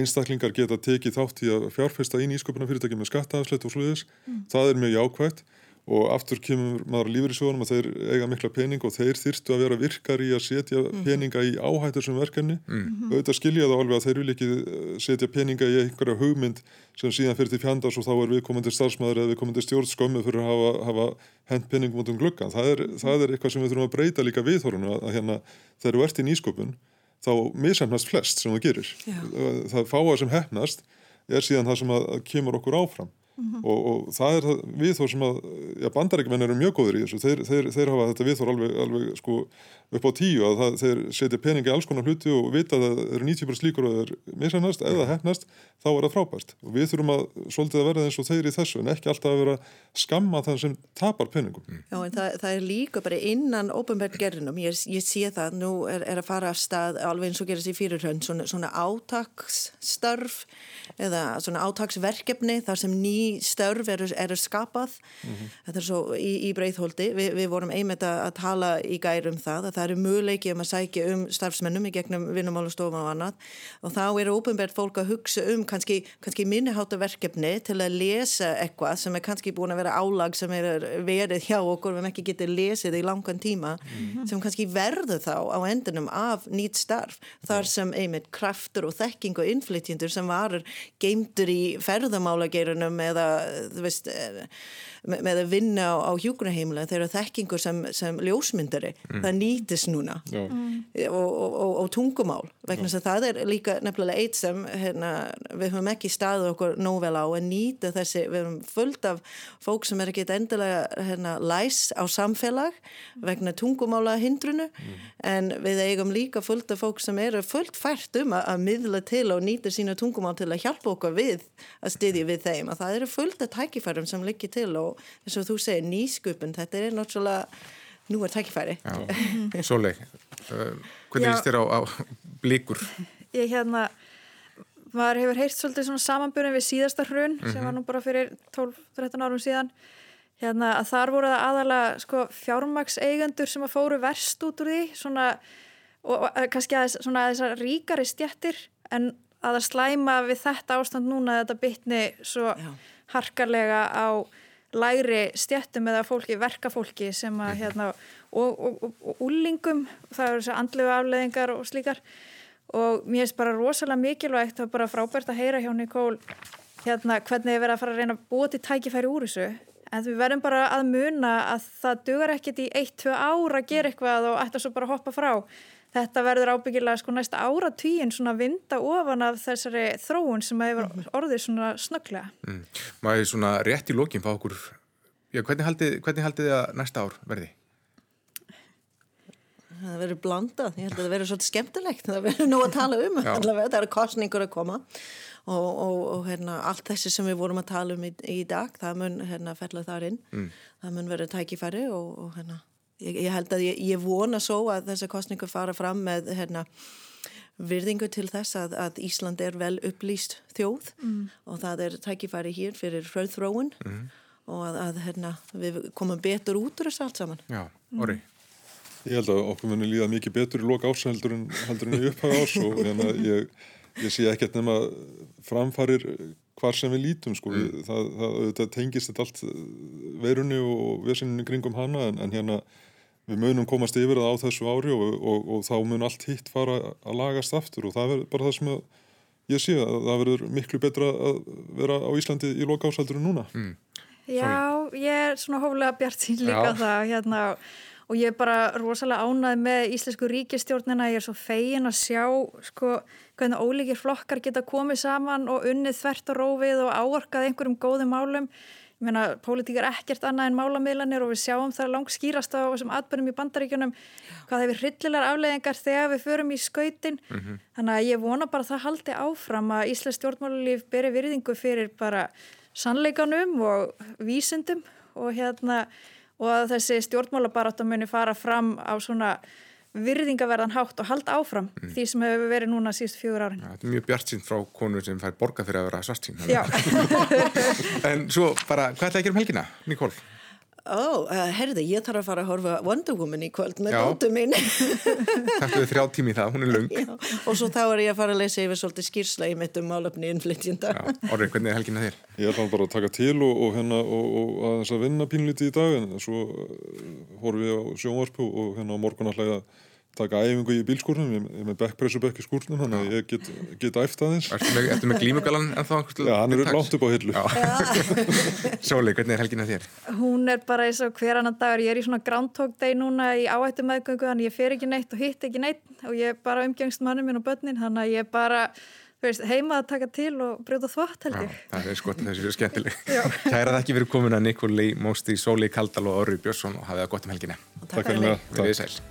einstaklingar geta tekið þátt í að fjárfesta í nýsköpunarfyrirtæki með skattaafsleitt og sluðis, mm. það er mjög jákvægt og aftur kemur maður lífur í sjónum að þeir eiga mikla pening og þeir þyrstu að vera virkar í að setja mm. peninga í áhættur sem verkefni mm. auðvitað skilja það alveg að þeir vil ekki eh, setja peninga í einhverja hugmynd sem síðan fyrir til fjandars og þá er viðkomandi starfsmæður eða viðkomandi stjórnskömmu fyrir að hafa, hafa hent peningum út um gluggan það er, það er eitthvað sem við þurfum að breyta líka viðhorunu að, að hérna þegar þú ert í nýsköpun þá misemnast flest sem það gerir Já. það fáa sem hefnast er síðan það sem að, að kemur okkur áfram Mm -hmm. og, og það er við þó sem að bandarækjumenn eru mjög góður í þessu þeir, þeir, þeir hafa þetta við þó alveg, alveg sko, upp á tíu að það, þeir setja peningi alls konar hluti og vita að það eru 90% líkur og það er misannast eða hefnast þá er það frábært. Og við þurfum að svolítið að verða eins og þeir í þessu en ekki alltaf að vera skamma þann sem tapar peningum. Mm. Já en það, það er líka bara innan ópenbærtgerðinum, ég, ég sé það nú er, er að fara af stað alveg eins og gerast í fyrirhönd svona, svona átaksstörf eða svona átaksverkefni þar sem ný störf eru, eru skapað. Mm -hmm. þetta er svo í, í breyðholdi Vi, við vorum einmitt að tala í gærum það að það eru möguleiki um að sækja um starfsmennum í gegnum vinnumálustofan og annað og þá eru ópenbært fólk að hugsa um kannski, kannski minniháttaverkefni til að lesa eitthvað sem er kannski búin að vera álag sem er verið hjá okkur við ekki getið lesið í langan tíma mm -hmm. sem kannski verður þá á endunum af nýtt starf þar sem einmitt kraftur og þekking og innflytjendur sem varir geimtur í ferðamálageirunum eða þú veist eh, með, með að vinna á, á hjúkunaheimila þeir eru þekkingur sem, sem ljósmyndari mm. það nýtis núna. Mm. og, og, og, og tungumál vegna þess að það er líka nefnilega eitt sem hérna, við höfum ekki staðið okkur nóvel á að nýta þessi, við höfum fullt af fólk sem er ekki endilega hérna, læs á samfélag vegna tungumála hindrunu. Mm. en við eigum líka fullt af fólk sem eru fullt fært um að, að miðla til og nýta sína tungumál til að hjálpa okkur við að styðja við þeim. Að það eru fullt af tækifærum sem likir til og og eins og þú segir nýsköpun, þetta er náttúrulega nú er tækifæri Sólei, uh, hvernig líst þér á, á blíkur? Ég hérna maður hefur heyrt svolítið svona samanbyrjum við síðasta hrun mm -hmm. sem var nú bara fyrir 12-13 árum síðan hérna að þar voru það aðalega sko fjármagseigendur sem að fóru verst út úr því svona og, og kannski að þessar ríkari stjættir en að það slæma við þetta ástand núna þetta bytni svo Já. harkarlega á lægri stjættum eða fólki, verkafólki sem að mhm. hérna og, og, og, og úlingum, það eru þess að andlu afleðingar og slíkar og mér finnst bara rosalega mikilvægt og bara frábært að heyra hjá Nikól hérna hvernig þið verða að fara að reyna að búa til tækifæri úr þessu en við verðum bara að muna að það dugar ekkert í 1-2 ára að gera eitthvað og ætta svo bara að hoppa frá þetta verður ábyggilega sko næsta ára tíin svona vinda ofan af þessari þróun sem hefur mhm. orðið svona snögglega. Mm. Maður svona rétt í lókin fá okkur, já hvernig haldið, hvernig haldið þið að næsta ár verði? Það verður blandað, ég held að það verður svolítið skemmtilegt, það verður nú að tala um allavega, það eru kostningur að koma og, og, og hérna, allt þessi sem við vorum að tala um í, í dag, það mun hérna fellað þar inn, mm. það mun verður tækifæri og, og hérna ég, ég held að ég, ég vona svo að þessar kostningu fara fram með hérna virðingu til þess að, að Ísland er vel upplýst þjóð mm. og það er tækifæri hér fyrir fröðþróun mm. og að, að herna, við komum betur út úr þessu allt saman. Já, orði. Ég held að okkur muni líða mikið betur í loka árs heldur en, heldur en í upphæða árs og hérna ég, ég sé ekkert nema framfarir hvar sem við lítum sko. Mm. Það, það, það tengist þetta allt veirunni og vesinni kringum hana en, en hérna við munum komast yfir það á þessu ári og, og, og þá mun allt hitt fara að lagast aftur og það verður bara það sem ég sé að það verður miklu betra að vera á Íslandi í loka ásaldur en núna. Mm. Já, ég er svona hóflega bjart sín líka Já. það hérna og ég er bara rosalega ánað með íslensku ríkistjórnina, ég er svo fegin að sjá sko hvernig ólíkir flokkar geta komið saman og unnið þvert og rófið og áorkað einhverjum góðum málum. Ég meina, pólitík er ekkert annað en málamiðlanir og við sjáum það langt skýrast á þessum atbyrjum í bandaríkjunum hvað hefur hryllilegar afleðingar þegar við förum í skautin. Mm -hmm. þannig að ég vona bara að það haldi áfram að Íslands stjórnmálulíf beri virðingu fyrir bara sannleikanum og vísundum og hérna og að þessi stjórnmálabarátt muni fara fram á svona virðingaverðan hátt og halda áfram mm. því sem hefur verið núna síðust fjögur árin. Ja, þetta er mjög bjart sín frá konur sem fær borga fyrir að vera svart sín. en svo bara, hvað er það að gera um helgina, Nikól? Ó, uh, herði, ég þarf að fara að horfa Wonder Woman í kvöld með dóttu mín. Takk fyrir þrjá tími það, hún er lung Já, og svo þá er ég að fara að lesa yfir svolítið skýrsla í mitt um álöfni innflytjenda. Orri, hvernig er helginna þér? Ég ætla bara að taka til og, og, hérna, og, og að þess að vinna pínlítið í dag en svo uh, horfum við á sjónvarpu og hérna á morgun að hlæða taka æfingu í bílskúrnum, ég er með backpressubökk í skúrnum, þannig að ég get, get æft aðeins. Ertu með, ertu með glímugalan en þá? Já, hann er látt upp á hillu. Sóli, hvernig er helgin að þér? Hún er bara eins og hver annan dagur, ég er í svona groundhog day núna í áhættu meðgöngu, þannig ég fer ekki neitt og hitt ekki neitt og ég er bara umgengst mannum minn og börnin, þannig að ég er bara Veist, heima að taka til og brjóta þvott held ég. Já, það er skott þessi fyrir skemmtileg. Kærað ekki verið komin að Nikoli Mósti, Sóli Kaldal og Orri Björnsson og hafið það gott um helginni. Takk fyrir mig. Við erum sæl.